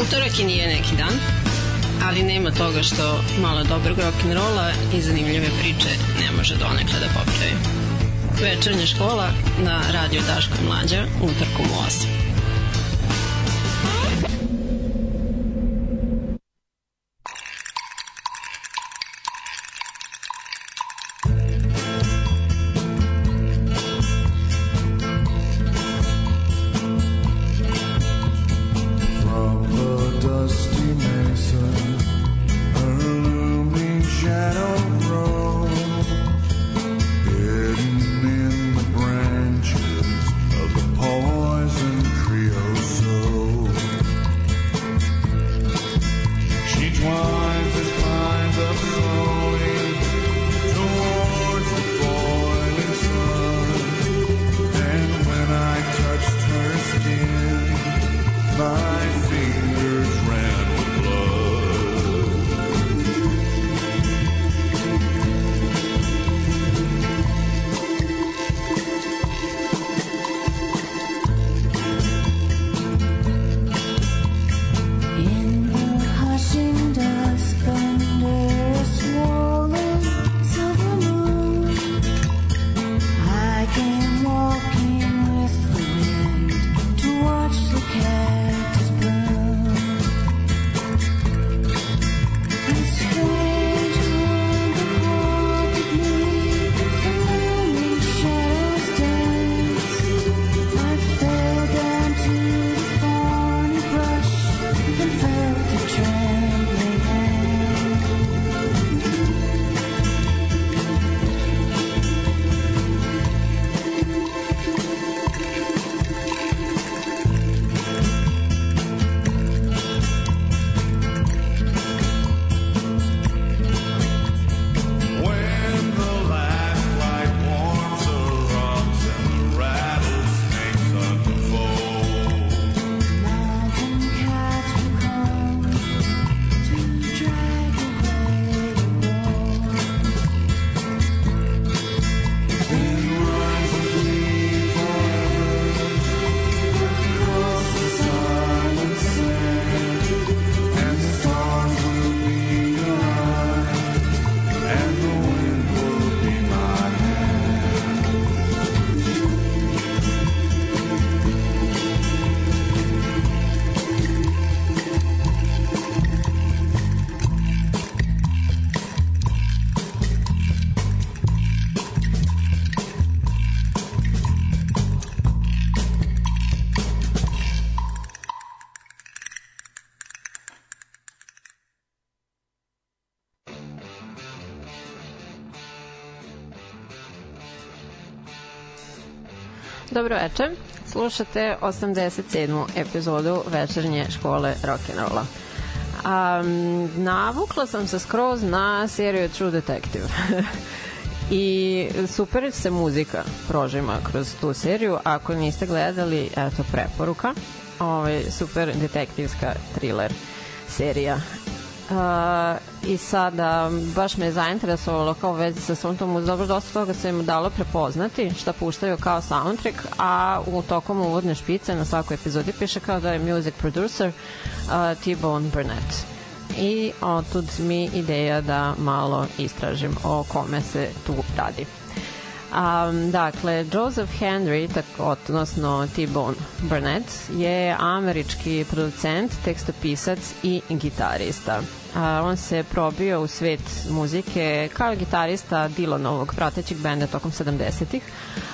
Utorak i nije neki dan, ali nema toga što malo dobrog rock'n'rolla i zanimljive priče ne može donekle da popravi. Večernja škola na radio Daško Mlađa utorkom u 8. Dobro večer. Slušate 87. epizodu večernje škole rock'n'rolla. Um, navukla sam se skroz na seriju True Detective. I super se muzika prožima kroz tu seriju. Ako niste gledali, eto preporuka. Ovo ovaj, je super detektivska thriller serija. I sada, baš me je zainteresovalo kao vezi sa svom tom dobro dosta toga se im dalo prepoznati šta puštaju kao soundtrack, a u tokom uvodne špice na svakoj epizodi piše kao da je music producer uh, T-Bone Burnett. I otud mi ideja da malo istražim o kome se tu radi. Um, dakle, Joseph Henry, tak, odnosno T-Bone Burnett, je američki producent, tekstopisac i gitarista. Uh, on se probio u svet muzike kao gitarista Dylanovog pratećeg benda tokom 70-ih,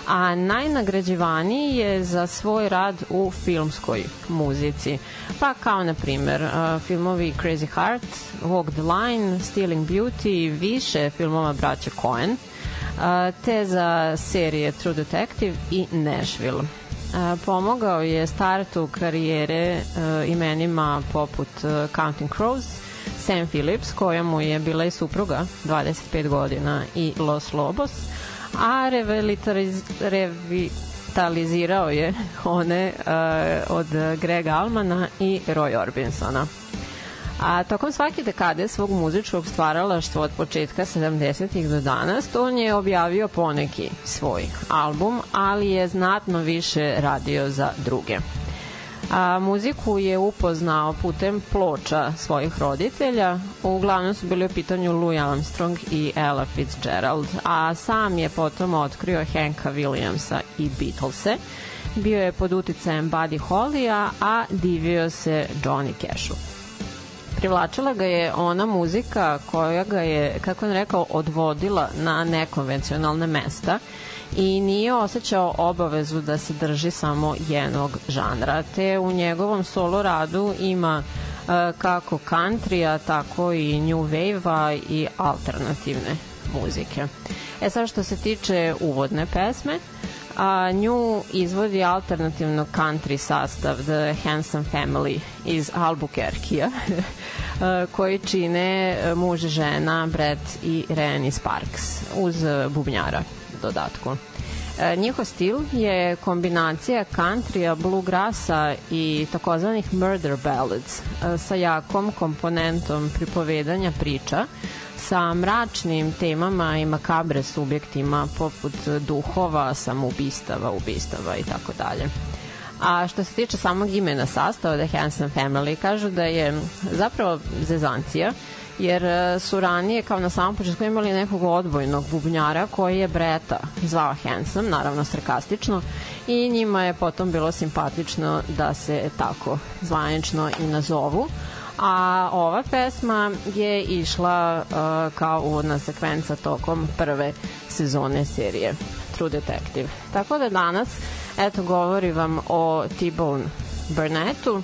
a najnagrađivaniji je za svoj rad u filmskoj muzici. Pa kao, na primer, filmovi Crazy Heart, Walk the Line, Stealing Beauty, više filmova braća Coen – te za serije True Detective i Nashville. Pomogao je startu karijere imenima poput Counting Crows, Sam Phillips, koja mu je bila i supruga 25 godina i Los Lobos, a revitalizirao je one uh, od Grega Almana i Roy Orbinsona. A tokom svake dekade svog muzičkog stvaralaštva od početka 70-ih do danas, on je objavio poneki svoj album, ali je znatno više radio za druge. A, muziku je upoznao putem ploča svojih roditelja. Uglavnom su bili u pitanju Louis Armstrong i Ella Fitzgerald, a sam je potom otkrio Hanka Williamsa i Beatlese. Bio je pod uticajem Buddy Hollya, a divio se Johnny Cashu privlačila ga je ona muzika koja ga je, kako on rekao, odvodila na nekonvencionalne mesta i nije osjećao obavezu da se drži samo jednog žanra, te u njegovom solo radu ima uh, kako countrya, tako i new wave-a i alternativne muzike. E sad što se tiče uvodne pesme, a nju izvodi alternativno country sastav The Handsome Family iz Albuquerque-a koji čine muž, žena, Brett i Rennie Sparks uz bubnjara dodatku. E, njihov stil je kombinacija countrya, bluegrassa i takozvanih murder ballads e, sa jakom komponentom pripovedanja priča, sa mračnim temama i makabre subjektima poput duhova, samoubistava, ubistava i tako dalje. A što se tiče samog imena sastava The Handsome Family, kažu da je zapravo zezancija, jer e, su ranije kao na samom početku imali nekog odbojnog bubnjara koji je Breta zvao Handsome, naravno sarkastično, i njima je potom bilo simpatično da se tako zvanično i nazovu. A ova pesma je išla uh, kao uvodna sekvenca tokom prve sezone serije True Detective. Tako da danas, eto, govori vam o T-Bone Burnettu,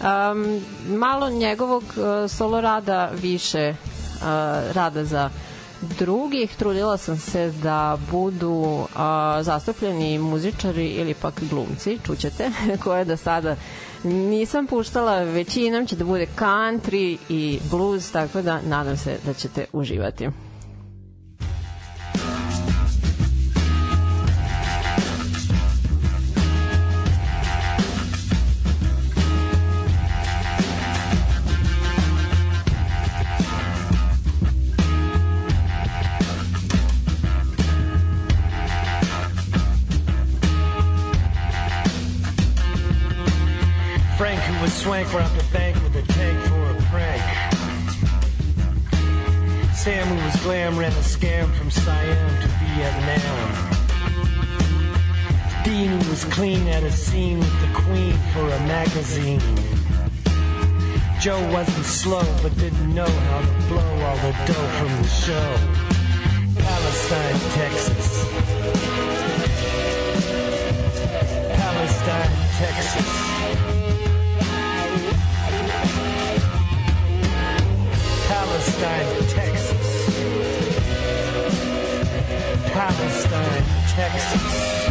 Um, malo njegovog uh, solo rada, više uh, rada za drugih. Trudila sam se da budu uh, zastupljeni muzičari ili pak glumci, čućete, koje da sada nisam puštala, većinom će da bude country i blues, tako da nadam se da ćete uživati. Robbed a bank with a tank for a prank. Sam, who was glam, ran a scam from Siam to Vietnam. Dean, who was clean, had a scene with the queen for a magazine. Joe wasn't slow, but didn't know how to blow all the dough from the show. Palestine, Texas. Palestine, Texas. Palestine, Texas. Palestine, Texas.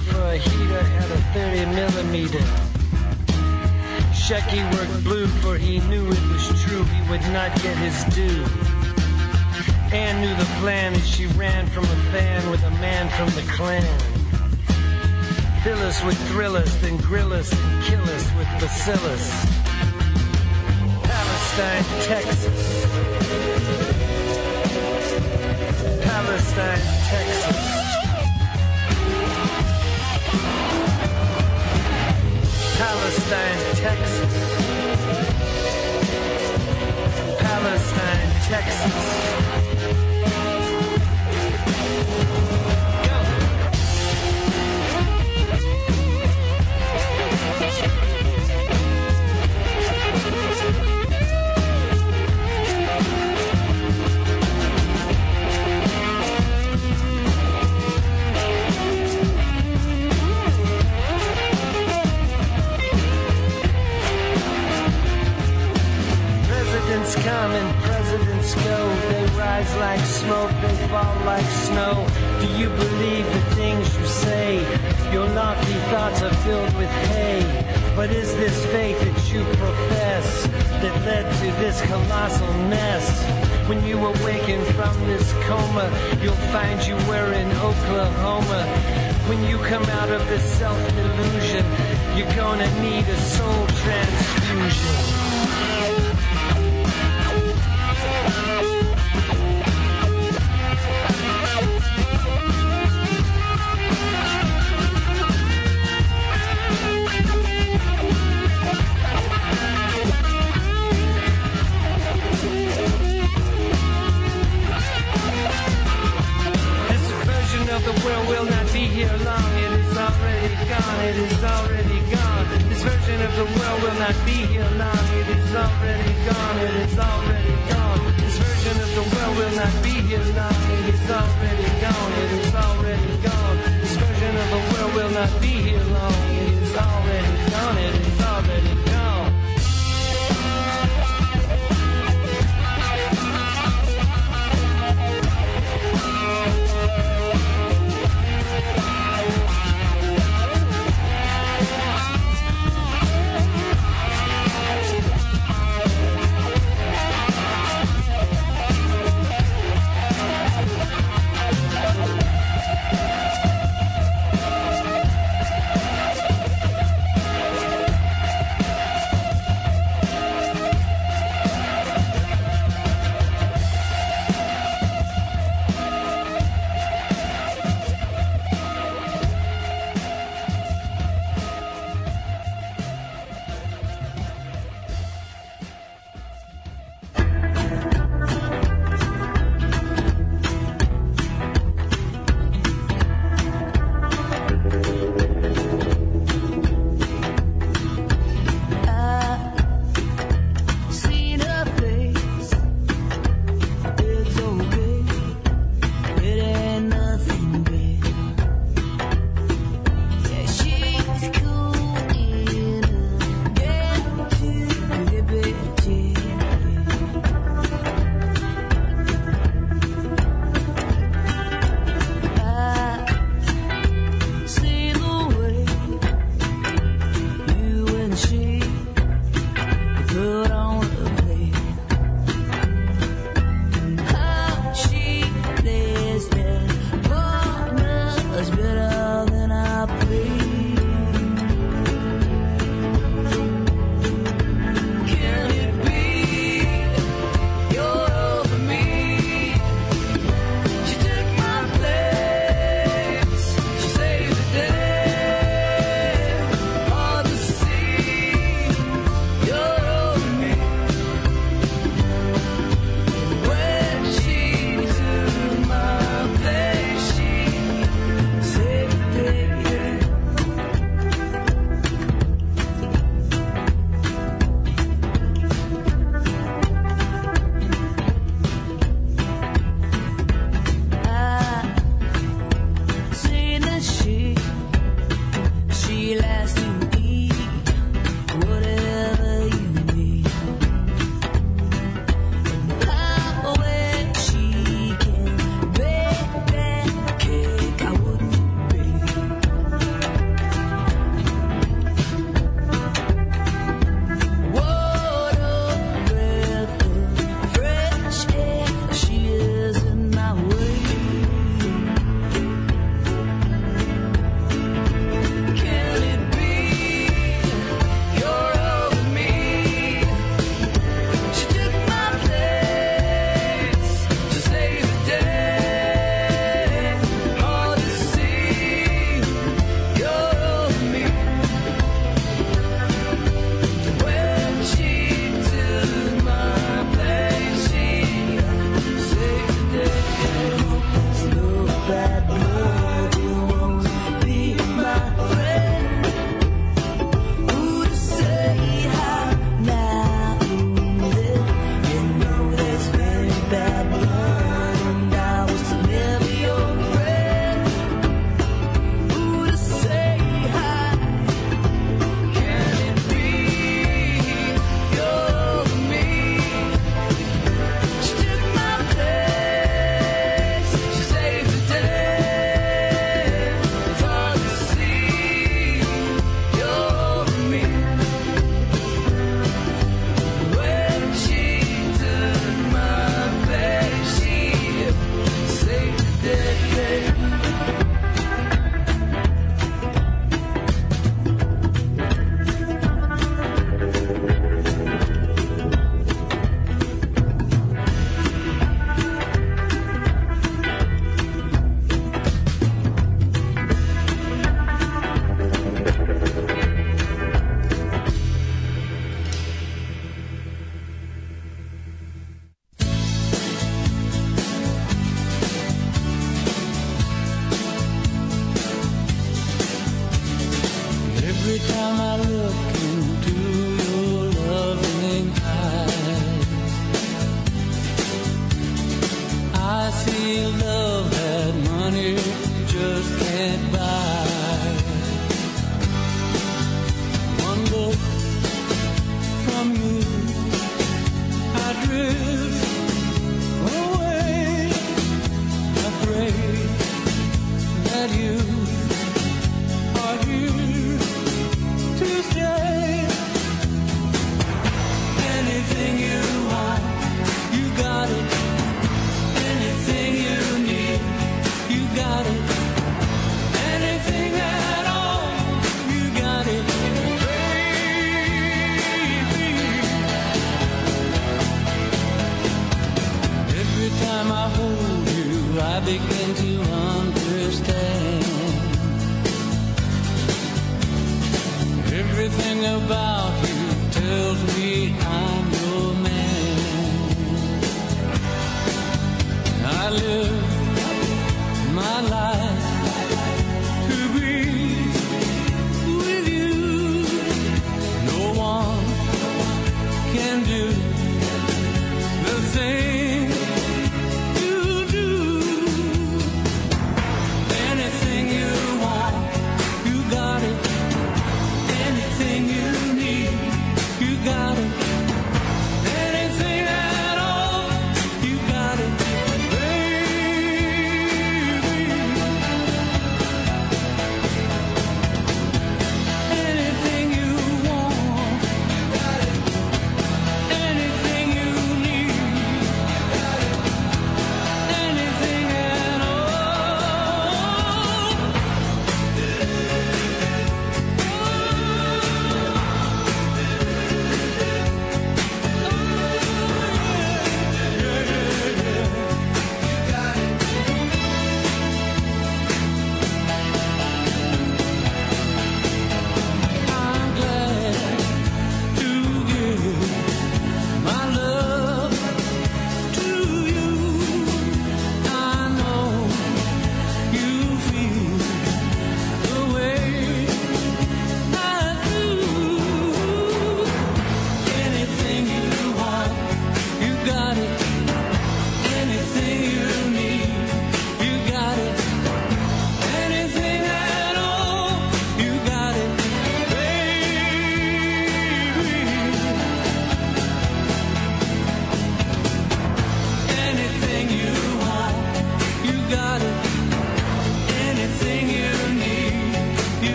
For a heater at a 30 millimeter. Shecky worked blue for he knew it was true he would not get his due. Anne knew the plan as she ran from a fan with a man from the clan. Fill us with thrillers, then grill us and kill us with bacillus. Palestine, Texas. Palestine, Texas. Palestine, Texas. Palestine, Texas. Rise like smoke, they fall like snow. Do you believe the things you say? Your lofty thoughts are filled with hay. But is this faith that you profess that led to this colossal mess. When you awaken from this coma, you'll find you were in Oklahoma. When you come out of this self-illusion, you're gonna need a soul transfusion. will not be here long. It is already gone. It is already gone. This version of the world will not be here long. It is already gone. It is already gone. This version of the world will not be here long. It is already gone. It is already gone. This version of the world will not be here long. It is already gone. It is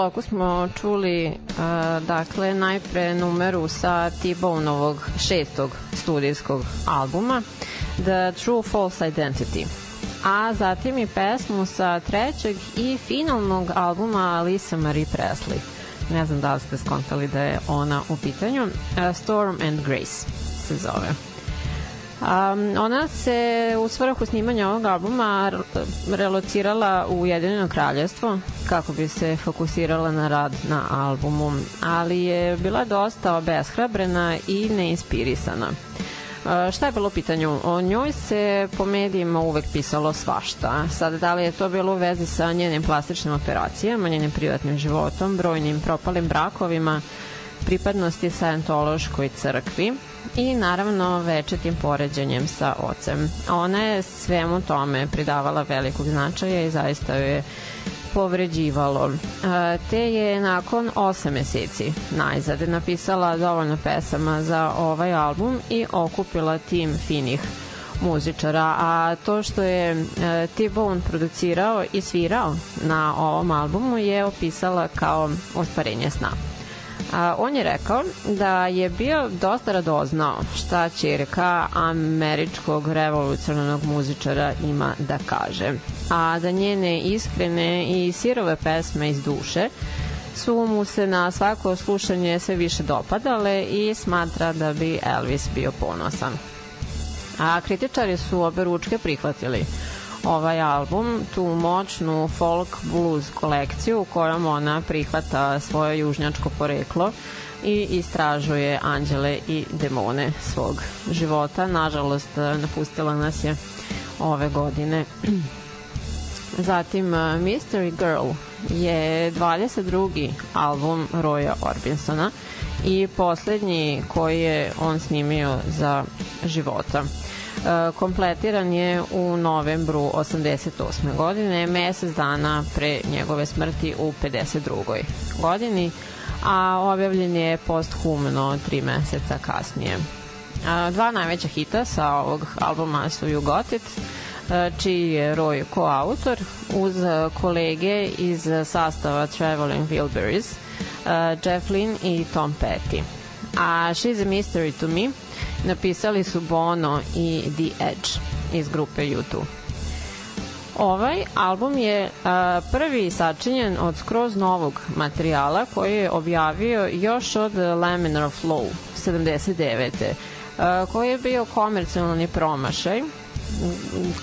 bloku smo čuli uh, dakle najpre numeru sa T-Bone-ovog šestog studijskog albuma The True False Identity a zatim i pesmu sa trećeg i finalnog albuma Lisa Marie Presley. Ne znam da li ste skontali da je ona u pitanju. Storm and Grace se zove. Um, ona se u svrhu snimanja ovog albuma re- relocirala u Ujedinjeno kraljevstvo kako bi se fokusirala na rad na albumu, ali je bila dosta obeshrabrena i neinspirisana. Uh, šta je bilo pitanju? O njoj se po medijima uvek pisalo svašta. Sad, da li je to bilo u vezi sa njenim plastičnim operacijama, njenim privatnim životom, brojnim propalim brakovima, pripadnosti sajentološkoj crkvi i naravno večetim poređenjem sa ocem. Ona je svemu tome pridavala velikog značaja i zaista joj je povređivalo. E, Te je nakon 8 meseci najzad napisala dovoljno pesama za ovaj album i okupila tim finih muzičara, a to što je e, T-Bone producirao i svirao na ovom albumu je opisala kao ostvarenje sna. A, on je rekao da je bio dosta radoznao šta čerka američkog revolucionarnog muzičara ima da kaže. A da njene iskrene i sirove pesme iz duše su mu se na svako slušanje sve više dopadale i smatra da bi Elvis bio ponosan. A kritičari su obe ručke prihvatili ovaj album, tu moćnu folk blues kolekciju u kojom ona prihvata svoje južnjačko poreklo i istražuje anđele i demone svog života. Nažalost, napustila nas je ove godine. Zatim, uh, Mystery Girl je 22. album Roya Orbinsona i poslednji koji je on snimio za života. E, kompletiran je u novembru 88. godine, mesec dana pre njegove smrti u 52. godini, a objavljen je posthumno tri meseca kasnije. A, dva najveća hita sa ovog albuma su You Got It, e, čiji je Roy koautor uz e, kolege iz sastava Traveling Wilburys, e, Jeff Lynne i Tom Petty. A She's a Mystery to Me napisali su Bono i The Edge iz grupe U2. Ovaj album je a, prvi sačinjen od skroz novog materijala koji je objavio još od Laminar Flow 79. A, koji je bio komercijalni promašaj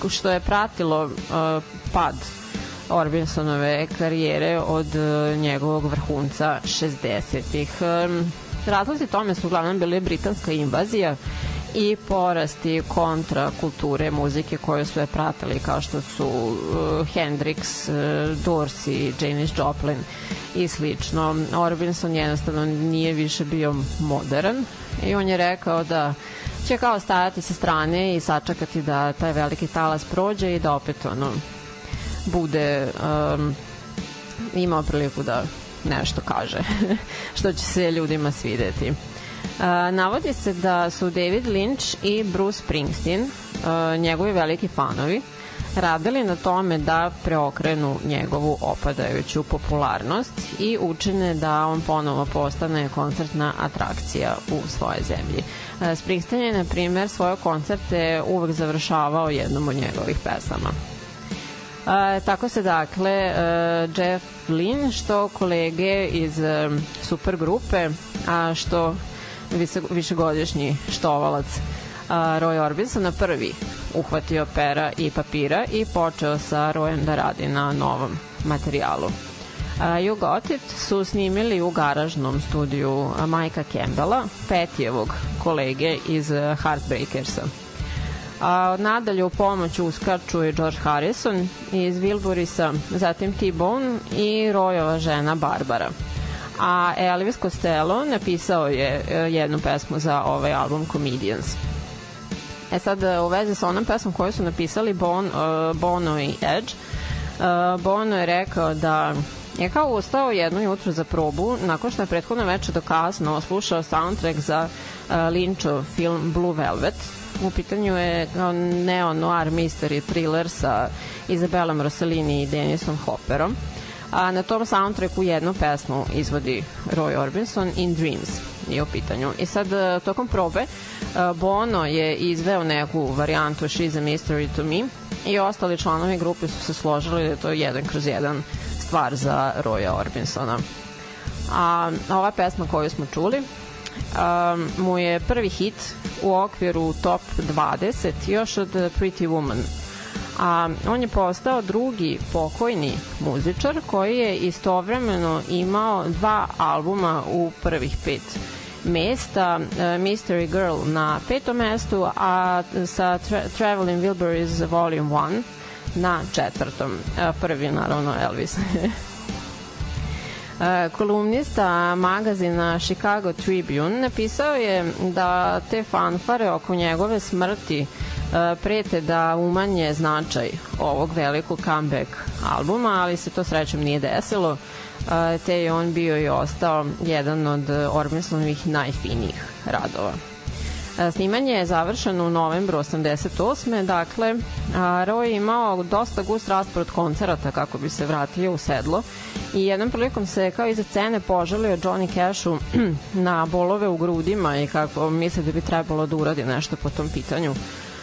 što je pratilo a, pad Orbisonove karijere od njegovog vrhunca 60-ih. Razlozi tome su uglavnom bile britanska invazija i porasti kontra kulture muzike koje su je pratili kao što su uh, Hendrix, uh, Dorsey, Janis Joplin i slično. Orbinson jednostavno nije više bio modern i on je rekao da će kao stajati sa strane i sačekati da taj veliki talas prođe i da opet ono bude um, imao priliku da nešto kaže što će se ljudima svideti. Uh, navodi se da su David Lynch i Bruce Springsteen, njegovi veliki fanovi, radili na tome da preokrenu njegovu opadajuću popularnost i učine da on ponovo postane koncertna atrakcija u svoje zemlji. Springsteen je, na primer, svoje koncerte uvek završavao jednom od njegovih pesama. Uh, tako se dakle uh, Jeff Lynne što kolege iz uh, supergrupe a što višegodišnji štovalac Roy Orbison na prvi uhvatio pera i papira i počeo sa Royem da radi na novom materijalu. You Got It su snimili u garažnom studiju Majka Campbella, Petijevog kolege iz Heartbreakersa. A nadalje u pomoć uskaču je George Harrison iz Wilburisa, zatim T-Bone i Royova žena Barbara a Elvis Costello napisao je e, jednu pesmu za ovaj album Comedians. E sad, e, u vezi sa onom pesmom koju su napisali bon, uh, Bono i Edge, uh, Bono je rekao da je kao ustao jedno jutro za probu nakon što je prethodno večer do kasno slušao soundtrack za uh, Lynchov film Blue Velvet. U pitanju je neo-noir mystery thriller sa Izabelom Rossellini i Denisom Hopperom a na tom soundtracku jednu pesmu izvodi Roy Orbison In Dreams je u pitanju. I sad e, tokom probe e, Bono je izveo neku varijantu She's a Mystery to Me i ostali članovi grupe su se složili da je to jedan kroz jedan stvar za Roya Orbinsona. A ova pesma koju smo čuli um, mu je prvi hit u okviru top 20 još od Pretty Woman a on je postao drugi pokojni muzičar koji je istovremeno imao dva albuma u prvih pet mesta, uh, Mystery Girl na petom mestu, a sa Tra Traveling Wilburys Volume 1 na četvrtom. Uh, prvi, naravno, Elvis. Uh, kolumnista magazina Chicago Tribune napisao je da te fanfare oko njegove smrti E, prete da umanje značaj ovog velikog comeback albuma, ali se to srećom nije desilo, e, te je on bio i ostao jedan od Orbisonovih najfinijih radova. E, snimanje je završeno u novembru 88. Dakle, Roy je imao dosta gust raspored koncerata kako bi se vratio u sedlo i jednom prilikom se kao iza cene poželio Johnny Cashu na bolove u grudima i kako misle da bi trebalo da uradi nešto po tom pitanju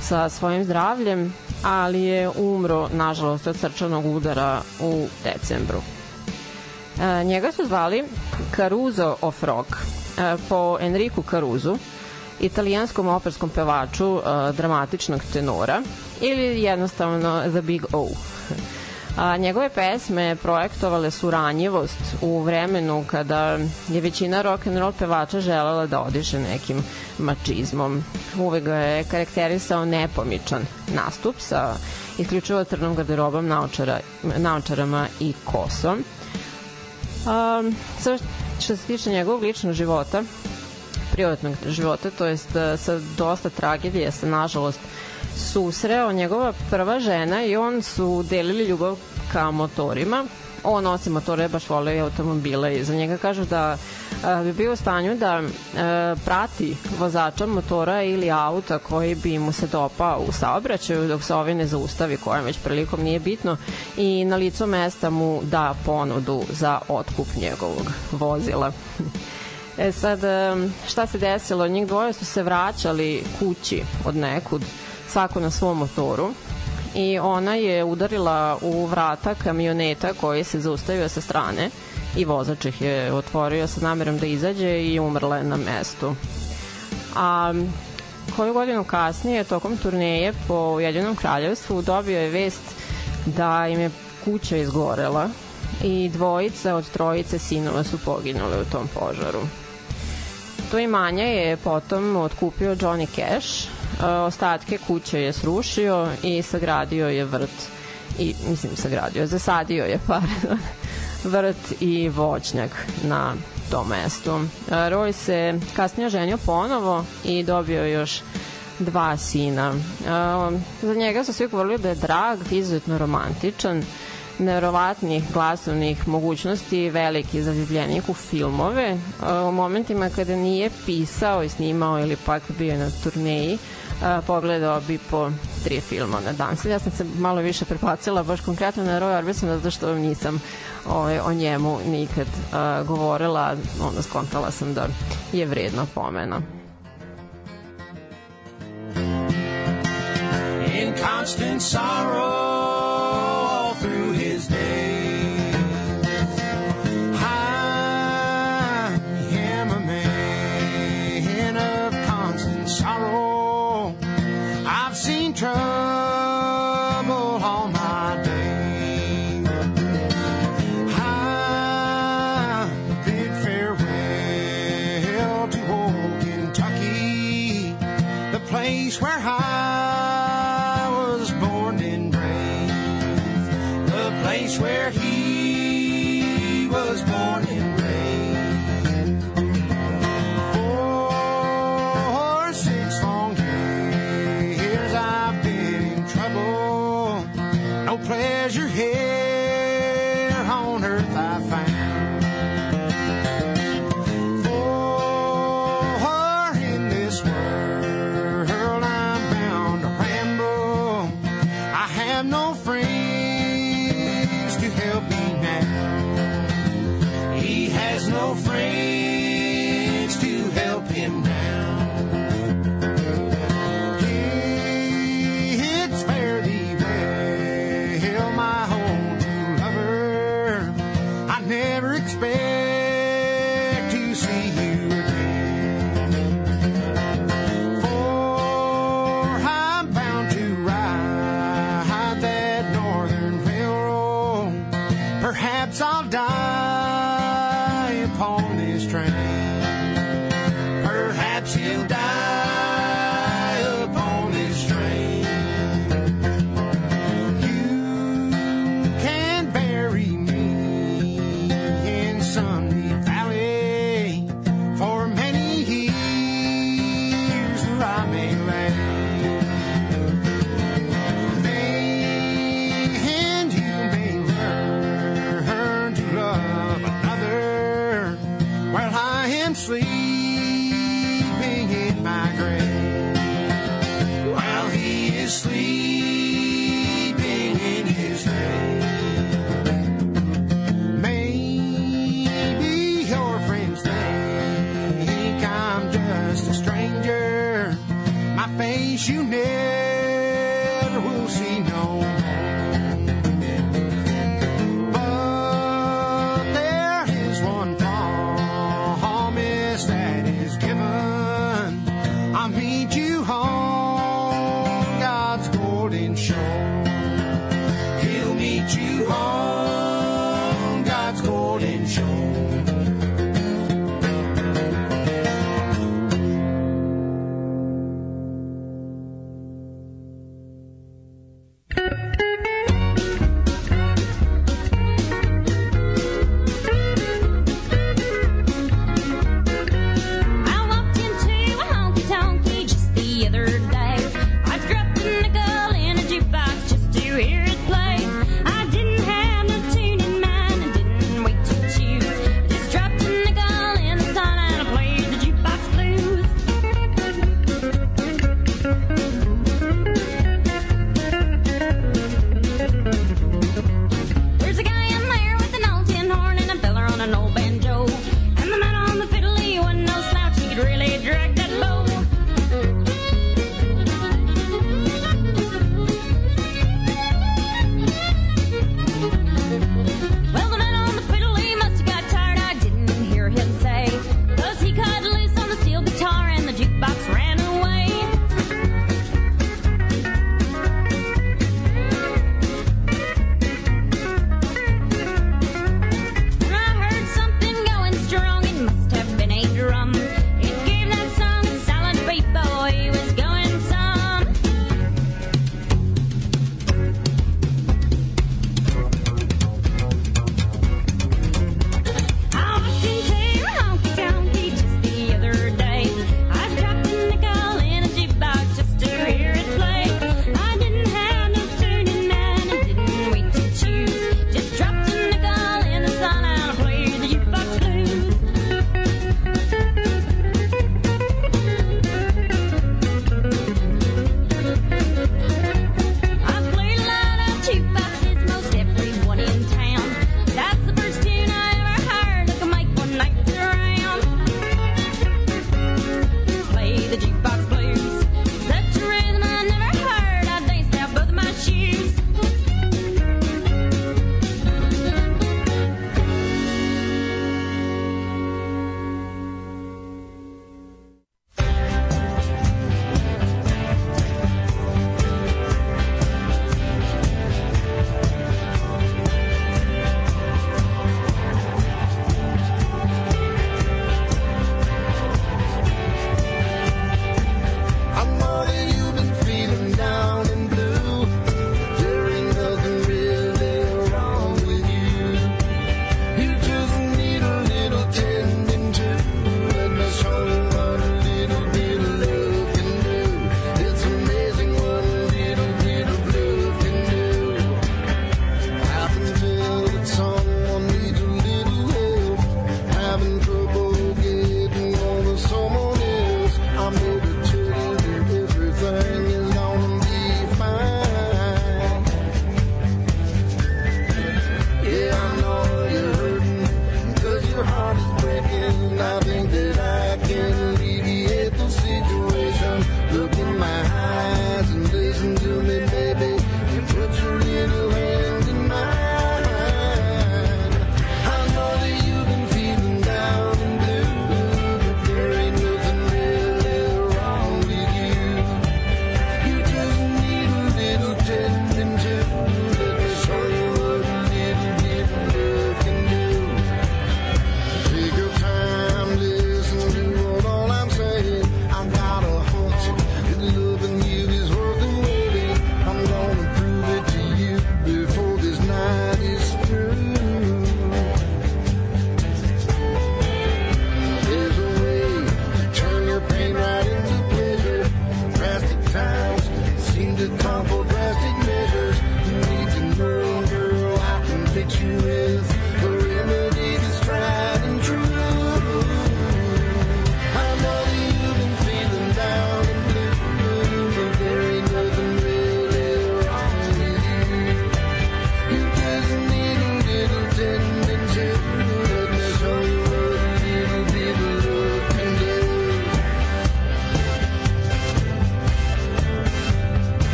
sa svojim zdravljem, ali je umro, nažalost, od srčanog udara u decembru. E, njega su zvali Caruso of Rock, e, po Enriku Caruzu, italijanskom operskom pevaču e, dramatičnog tenora, ili jednostavno The Big O. A, njegove pesme projektovale su ranjivost u vremenu kada je većina rock and roll pevača želela da odiše nekim mačizmom. Uvek ga je karakterisao nepomičan nastup sa isključivo crnom garderobom, naočara, naočarama i kosom. Um, što se tiče njegovog ličnog života, privatnog života, to jest sa dosta tragedije, sa nažalost susreo njegova prva žena i on su delili ljubav ka motorima. on osim motore baš vole i automobile i za njega kažu da a, bi bio u stanju da a, prati vozača motora ili auta koji bi mu se dopao u saobraćaju dok se ovaj ne zaustavi kojem već prilikom nije bitno i na licu mesta mu da ponudu za otkup njegovog vozila. E sad, šta se desilo? Njih dvoje su se vraćali kući od nekud, svako na svom motoru i ona je udarila u vrata kamioneta koji se zaustavio sa strane i vozač ih je otvorio sa namerom da izađe i umrla je na mestu. A koju godinu kasnije, tokom turneje po Ujedinom kraljevstvu, dobio je vest da im je kuća izgorela i dvojica od trojice sinova su poginule u tom požaru. To imanje je potom otkupio Johnny Cash, ostatke kuće je srušio i sagradio je vrt i mislim sagradio, zasadio je pardon, vrt i voćnjak na tom mestu. Roy se kasnije ženio ponovo i dobio još dva sina. Za njega su svi govorili da je drag, izuzetno romantičan, neverovatnih glasovnih mogućnosti, veliki zaljubljenik u filmove. U momentima kada nije pisao i snimao ili pak bio na turneji, pogledao bi po tri filma na dan. Sad ja sam se malo više prepacila baš konkretno na Roy Orbison zato što nisam ovaj, o njemu nikad uh, govorila, onda skontala sam da je vredno pomena. in constant sorrow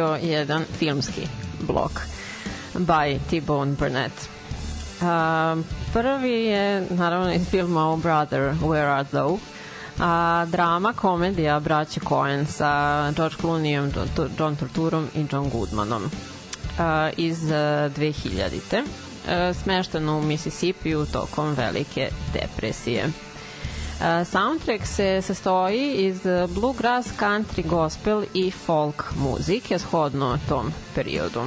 bio jedan filmski blok by T-Bone Burnett. Uh, prvi je naravno iz filma Oh Brother, Where Art Thou? A, drama, komedija braće Coen sa George Clooneyom, John Turturom i John Goodmanom a, iz 2000. A, smešteno u Mississippiju tokom velike depresije. Soundtrack se sastoji iz bluegrass, country, gospel i folk muzike shodno tom periodu.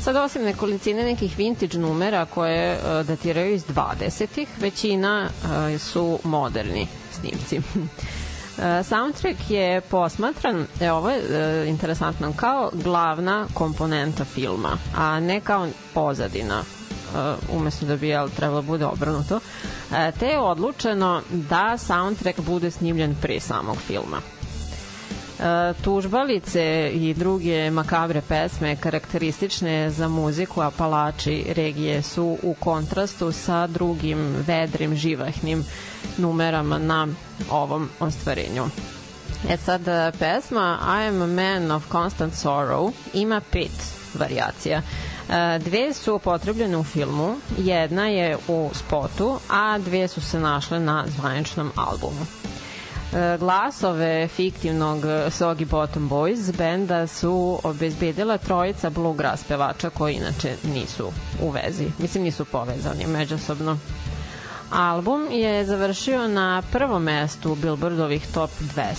Sad osim nekolicine nekih vintage numera koje uh, datiraju iz 20-ih, većina uh, su moderni snimci. soundtrack je posmatran, e, ovo je e, interesantno, kao glavna komponenta filma, a ne kao pozadina umesto da bi jel, trebalo bude obrnuto, uh, te je odlučeno da soundtrack bude snimljen pre samog filma. E, tužbalice i druge makabre pesme karakteristične za muziku Apalači regije su u kontrastu sa drugim vedrim, živahnim numerama na ovom ostvarenju. E sad, e, pesma I am a man of constant sorrow ima pet varijacija. E, dve su upotrebljene u filmu, jedna je u spotu, a dve su se našle na zvaničnom albumu. E, glasove fiktivnog Soggy Bottom Boys benda su obezbedila trojica bluegrass pevača koji inače nisu u vezi. Mislim, nisu povezani međusobno. Album je završio na prvom mestu Billboardovih top 200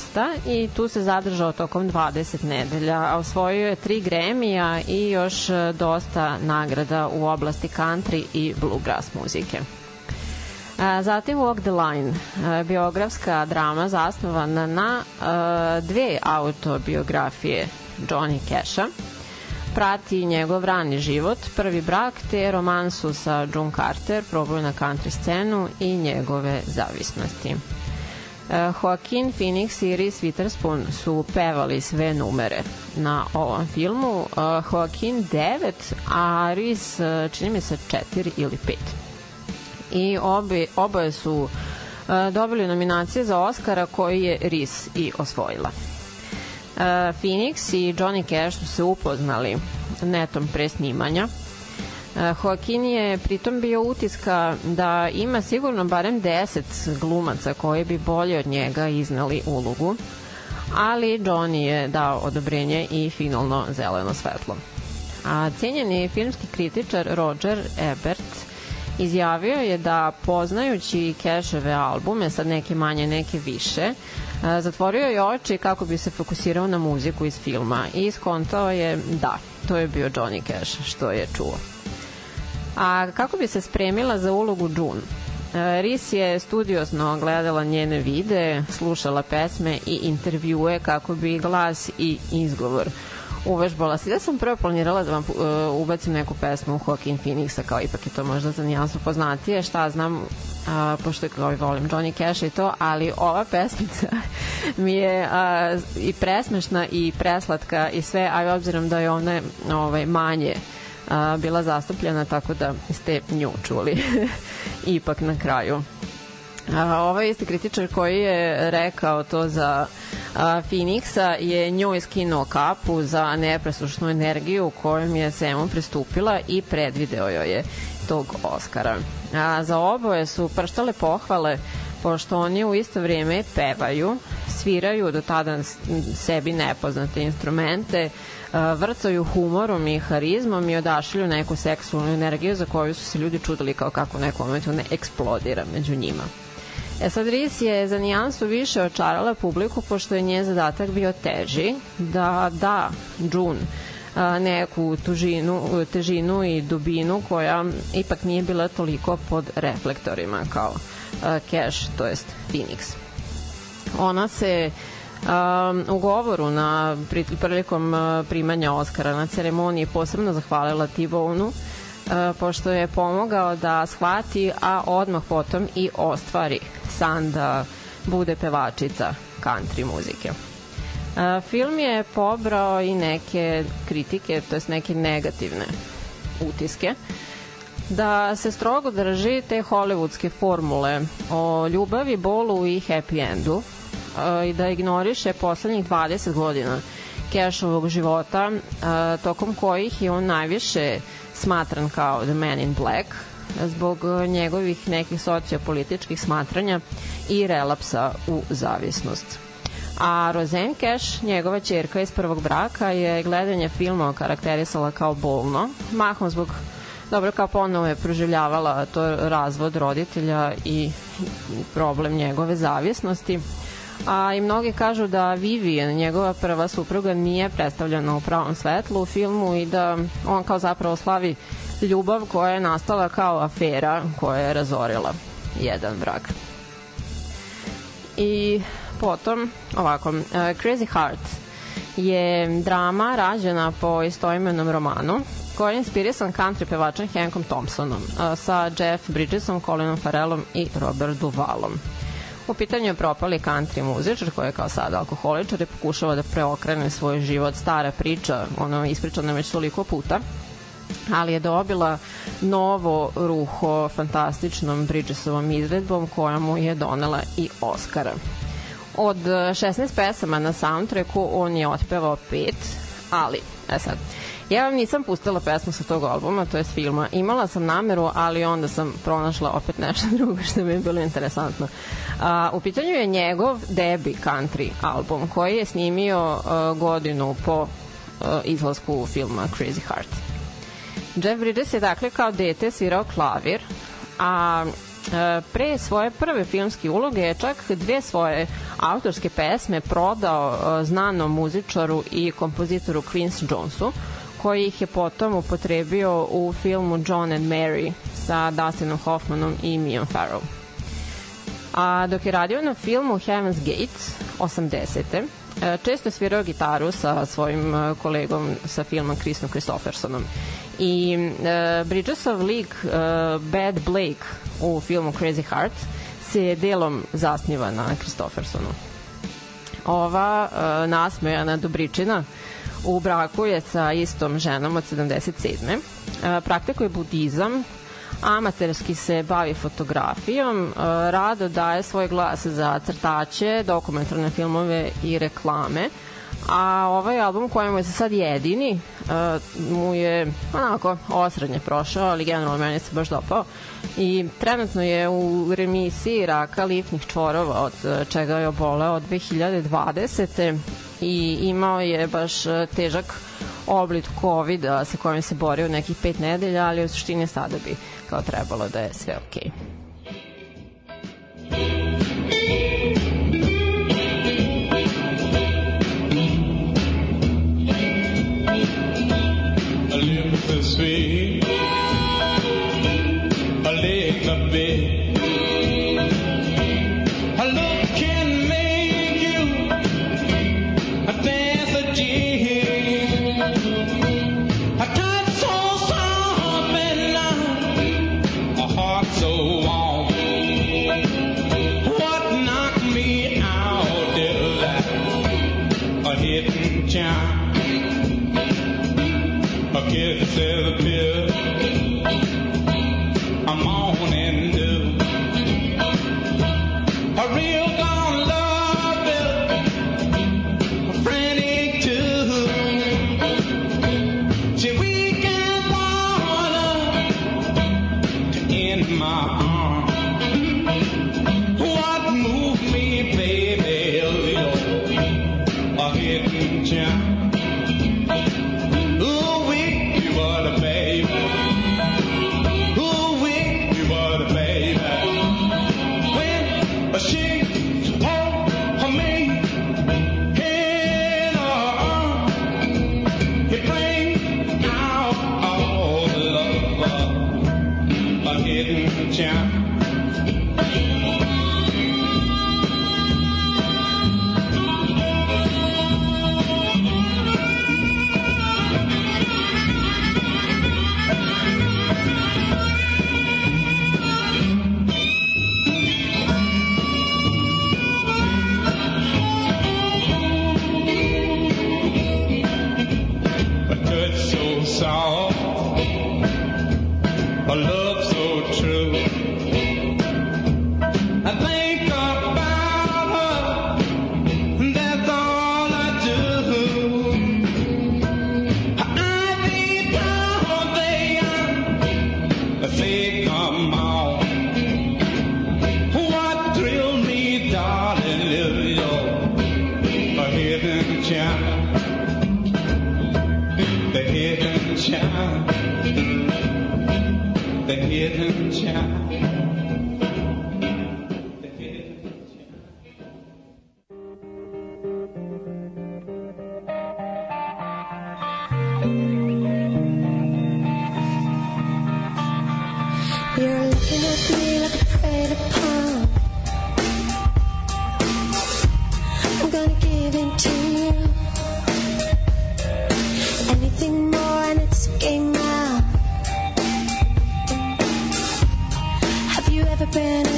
i tu se zadržao tokom 20 nedelja, a osvojio je tri Grammy-a i još dosta nagrada u oblasti country i bluegrass muzike. Zatim Walk the Line, biografska drama zasnovana na dve autobiografije Johnny Casha. Prati njegov rani život, prvi brak te romansu sa June Carter, proboj na country scenu i njegove zavisnosti. Joaquin Phoenix i Reese Witherspoon su pevali sve numere na ovom filmu. Joaquin 9, a Reese čini mi se 4 ili 5 i obi, oboje su dobili nominacije za Oscara koji je Ris i osvojila. Uh, Phoenix i Johnny Cash su se upoznali netom pre snimanja. Uh, Joaquin je pritom bio utiska da ima sigurno barem 10 glumaca koji bi bolje od njega iznali ulogu, ali Johnny je dao odobrenje i finalno zeleno svetlo. A cenjeni filmski kritičar Roger Ebert izjavio je da poznajući Keševe albume, sad neke manje, neke više, e, zatvorio je oči kako bi se fokusirao na muziku iz filma i skontao je da, to je bio Johnny Cash što je čuo. A kako bi se spremila za ulogu June? Ris je studiosno gledala njene vide, slušala pesme i intervjue kako bi glas i izgovor uvežbala se. Ja sam prvo planirala da vam uh, ubacim neku pesmu Joaquin Phoenixa, kao ipak je to možda za nijansu poznatije, šta znam, a, pošto je kao i volim Johnny Cash i to, ali ova pesmica mi je a, i presmešna i preslatka i sve, a obzirom da je ona ovaj, manje a, bila zastupljena, tako da ste nju čuli ipak na kraju. A, ovaj isti kritičar koji je rekao to za a, Phoenixa je njoj skinuo kapu za nepresušnu energiju kojom je svemu pristupila i predvideo joj je tog Oscara. A, za oboje su prštale pohvale pošto oni u isto vrijeme pevaju, sviraju do tada sebi nepoznate instrumente, vrcaju humorom i harizmom i odašilju neku seksualnu energiju za koju su se ljudi čudili kao kako neko momentu ne eksplodira među njima. E sad Ris je za nijansu više očarala publiku pošto je nje zadatak bio teži da da June neku tužinu, težinu i dubinu koja ipak nije bila toliko pod reflektorima kao Cash, to jest Phoenix. Ona se um, u govoru na prilikom primanja Oscara na ceremoniji posebno zahvalila T-Bone-u pošto je pomogao da shvati, a odmah potom i ostvari san da bude pevačica country muzike. Film je pobrao i neke kritike, to jest neke negativne utiske, da se strogo drži te hollywoodske formule o ljubavi, bolu i happy endu i da ignoriše poslednjih 20 godina Cashovog života, tokom kojih je on najviše smatran kao The Man in Black, zbog njegovih nekih sociopolitičkih smatranja i relapsa u zavisnost. A Roseanne Cash, njegova čerka iz prvog braka, je gledanje filma karakterisala kao bolno, mahom zbog dobro kao ponovo je proživljavala to razvod roditelja i problem njegove zavisnosti a i mnogi kažu da Vivian, njegova prva supruga, nije predstavljena u pravom svetlu u filmu i da on kao zapravo slavi ljubav koja je nastala kao afera koja je razorila jedan brak. I potom, ovako, uh, Crazy Heart je drama rađena po istoimenom romanu koji je inspirisan country pevačem Hankom Thompsonom uh, sa Jeff Bridgesom, Colinom Farrellom i Robert Duvalom. U pitanju je propali country muzičar koji je kao sada alkoholičar i pokušava da preokrene svoj život. Stara priča, ono ispričana već toliko puta ali je dobila novo ruho fantastičnom Bridgesovom izvedbom koja mu je donela i Oscara. Od 16 pesama na soundtracku on je otpevao pet, ali, e sad, Ja vam nisam pustila pesmu sa tog albuma, to je filma. Imala sam nameru, ali onda sam pronašla opet nešto drugo što mi je bilo interesantno. A, u pitanju je njegov debi country album koji je snimio uh, godinu po uh, izlasku filma Crazy Heart. Jeff Bridges je dakle kao dete svirao klavir, a pre svoje prve filmske uloge je čak dve svoje autorske pesme prodao znanom muzičaru i kompozitoru Quincy Jonesu, koji ih je potom upotrebio u filmu John and Mary sa Dustinom Hoffmanom i Mion Farrow. A dok je radio na filmu Heaven's Gate 80. E, često je svirao gitaru sa svojim e, kolegom sa filmom Chrisom Christophersonom. I uh, Bridgesov lik uh, Bad Blake u filmu Crazy Heart se delom zasniva na Christophersonu. Ova nasmejana Dobričina u braku je sa istom ženom od 77. Uh, praktikuje budizam, amaterski se bavi fotografijom, uh, rado daje svoj glas za crtače, dokumentarne filmove i reklame, a ovaj album kojemu je sad jedini uh, mu je onako osrednje prošao, ali generalno meni se baš dopao i trenutno je u remisiji raka lifnih čvorova od čega je oboleo od 2020. i imao je baš težak oblik covid sa kojim se borio nekih pet nedelja, ali u suštini sada bi kao trebalo da je sve okej. Okay. You're looking at me like a freighted pound. I'm gonna give in to you. Anything more and it's a game now. Have you ever been?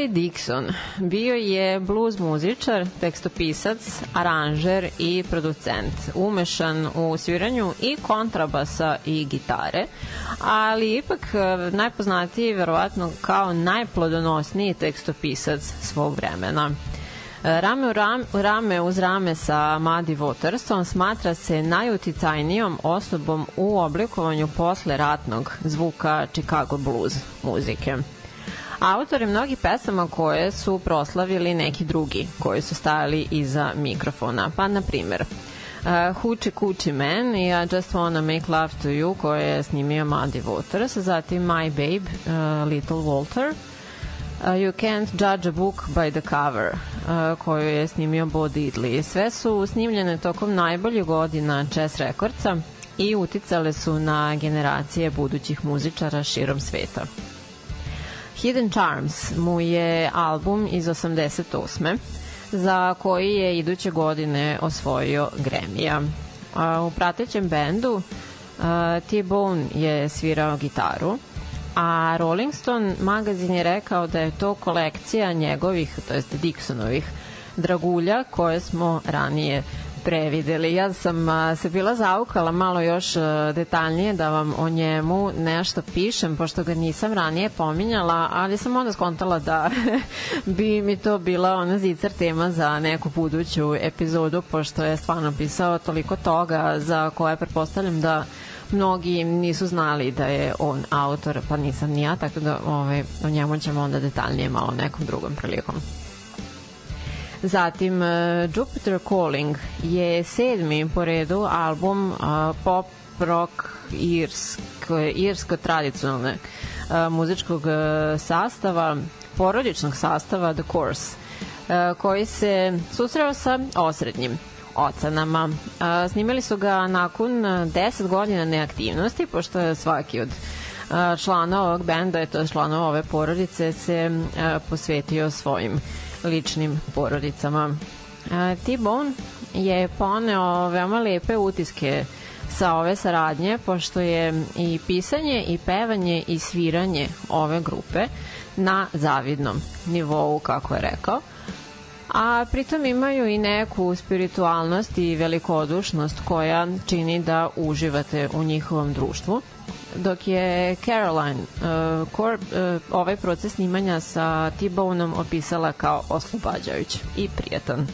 Willie Dixon bio je blues muzičar, tekstopisac, aranžer i producent, umešan u sviranju i kontrabasa i gitare, ali ipak eh, najpoznatiji verovatno kao najplodonosniji tekstopisac svog vremena. E, Rame u ram, rame uz rame sa Muddy Watersom smatra se najuticajnijom osobom u oblikovanju posle ratnog zvuka Chicago blues muzike. Autor je mnogih pesama koje su proslavili neki drugi koji su stajali iza mikrofona. Pa, na primer, uh, Hoochie Coochie Man i I Just Wanna Make Love to You koje je snimio Muddy Waters, zatim My Babe, uh, Little Walter, Uh, you can't judge a book by the cover uh, koju je snimio Bo Diddley. Sve su snimljene tokom najboljih godina Chess Recordsa i uticale su na generacije budućih muzičara širom sveta. Hidden Charms mu je album iz 88. za koji je iduće godine osvojio Gremija. U pratećem bendu T-Bone je svirao gitaru, a Rolling Stone magazin je rekao da je to kolekcija njegovih, to jest Dixonovih, dragulja koje smo ranije prevideli. Ja sam a, se bila zaukala malo još a, detaljnije da vam o njemu nešto pišem, pošto ga nisam ranije pominjala, ali sam onda skontala da bi mi to bila ona zicar tema za neku buduću epizodu, pošto je stvarno pisao toliko toga za koje pretpostavljam da mnogi nisu znali da je on autor, pa nisam ni ja, tako da ovaj, o njemu ćemo onda detaljnije malo nekom drugom prilikom. Zatim, uh, Jupiter Calling je sedmi po redu album uh, pop rock irsko, irsko tradicionalne uh, muzičkog uh, sastava, porodičnog sastava The Course, uh, koji se susreo sa osrednjim ocenama. A, snimili su ga nakon 10 godina neaktivnosti, pošto je svaki od člana ovog benda, to je članova ove porodice, se posvetio svojim ličnim porodicama. T-Bone je poneo veoma lepe utiske sa ove saradnje, pošto je i pisanje i pevanje i sviranje ove grupe na zavidnom nivou, kako je rekao a pritom imaju i neku spiritualnost i velikodušnost koja čini da uživate u njihovom društvu. Dok je Caroline uh, Corp, uh, ovaj proces snimanja sa T-Boneom opisala kao oslobađajuć i prijatan.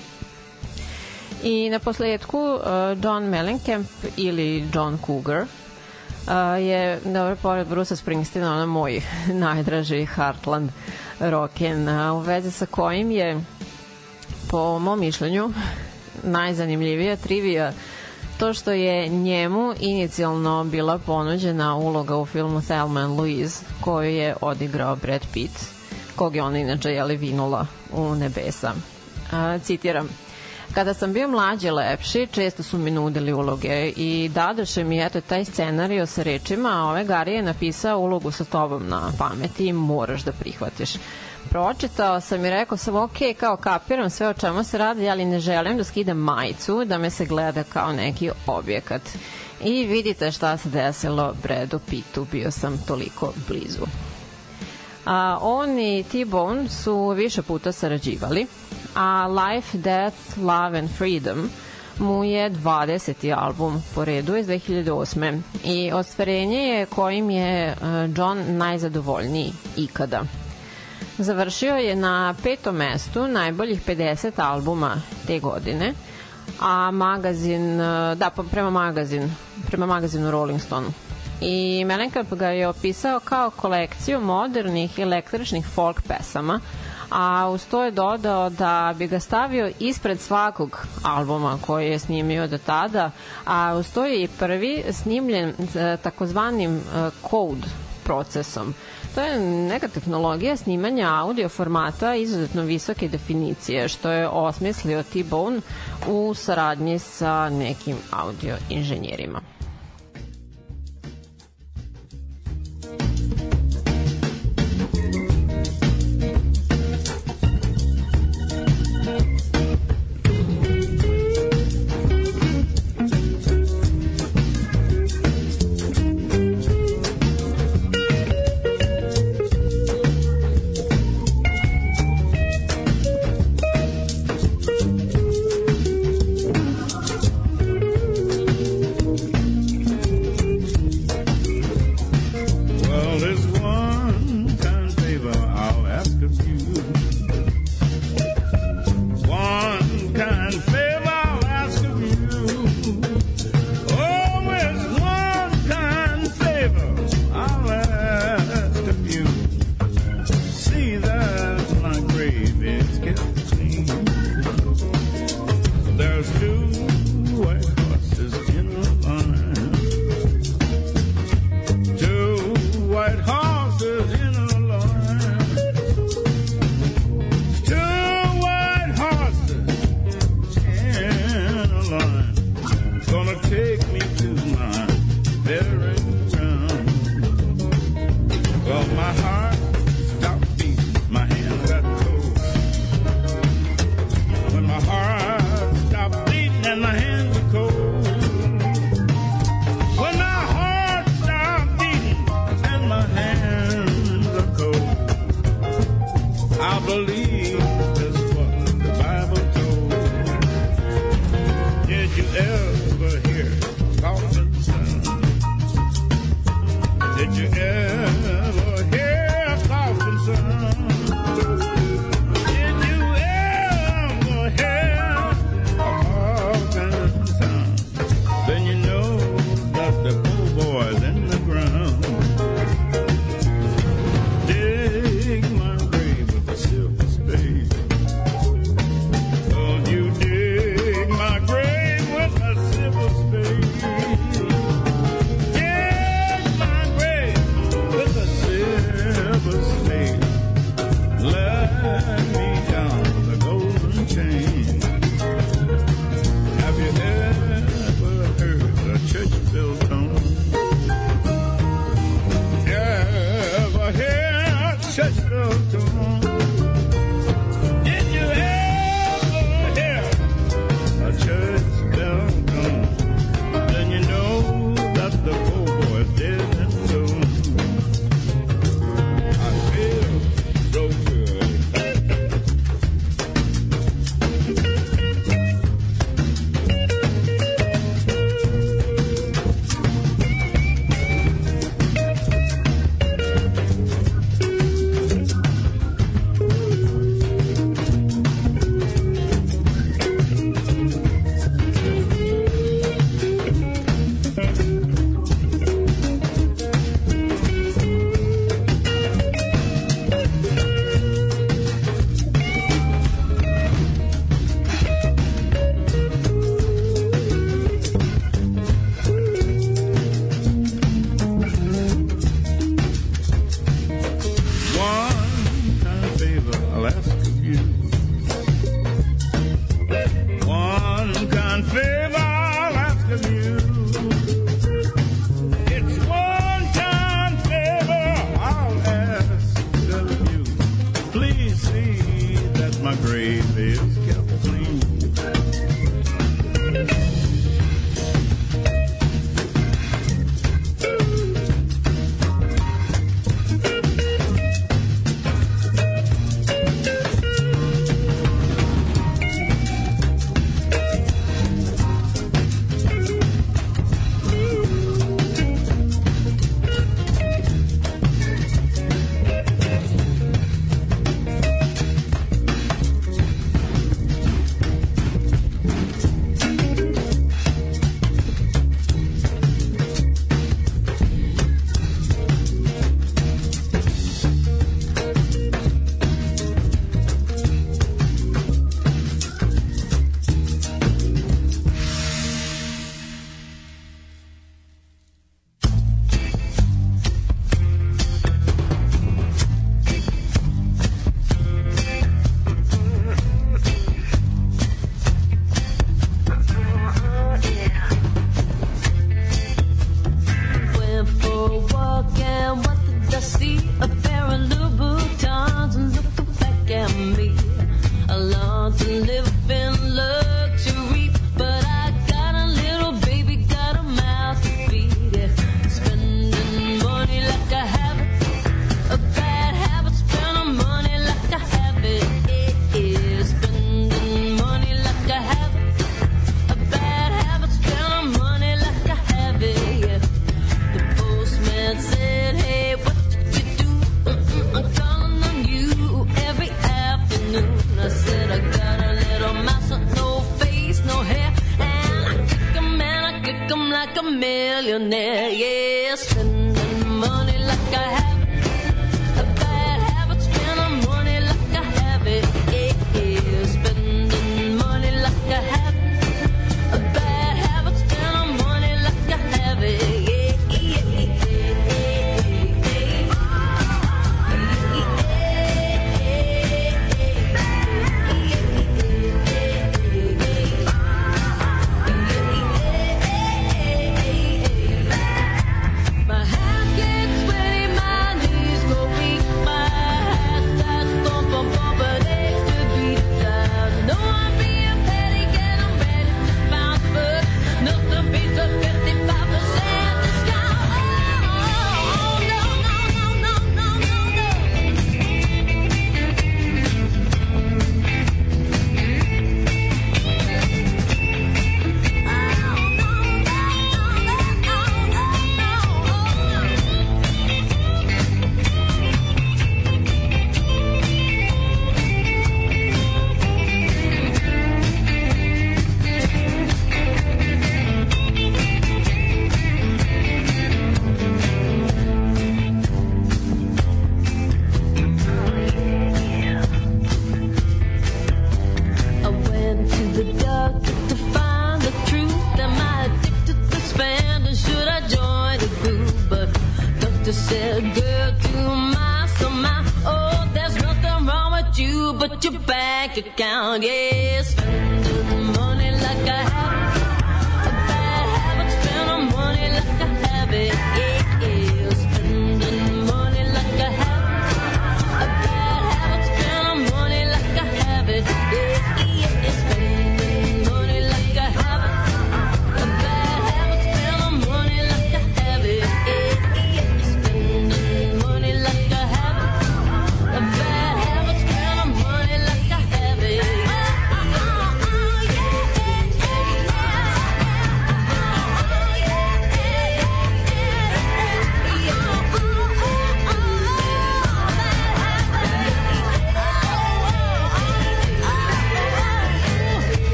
I na posledku uh, John Mellencamp ili John Cougar uh, je, dobro, pored Brusa Springsteena, ono moj najdraži Heartland rocken, uh, u veze sa kojim je po mom mišljenju najzanimljivija trivija to što je njemu inicijalno bila ponuđena uloga u filmu Thelma and Louise koju je odigrao Brad Pitt kog je ona inače jeli vinula u nebesa. A, citiram, Kada sam bio mlađi lepši, često su mi nudili uloge i dadaše mi eto taj scenario sa rečima, a ove Gari je napisao ulogu sa tobom na pameti i moraš da prihvatiš. Pročitao sam i rekao sam, ok, kao kapiram sve o čemu se radi, ali ne želim da skidam majicu, da me se gleda kao neki objekat. I vidite šta se desilo Bredu Pitu, bio sam toliko blizu. A, on i T-Bone su više puta sarađivali, a Life, Death, Love and Freedom mu je 20. album po redu iz 2008. I ostvarenje je kojim je uh, John najzadovoljniji ikada. Završio je na petom mestu najboljih 50 albuma te godine, a magazin, da, pa prema magazin, prema magazinu Rolling Stone. I Mellencamp ga je opisao kao kolekciju modernih električnih folk pesama, a uz to je dodao da bi ga stavio ispred svakog albuma koji je snimio do tada, a uz to je i prvi snimljen e, takozvanim e, code procesom. To je neka tehnologija snimanja audio formata izuzetno visoke definicije, što je osmislio T-Bone u saradnji sa nekim audio inženjerima.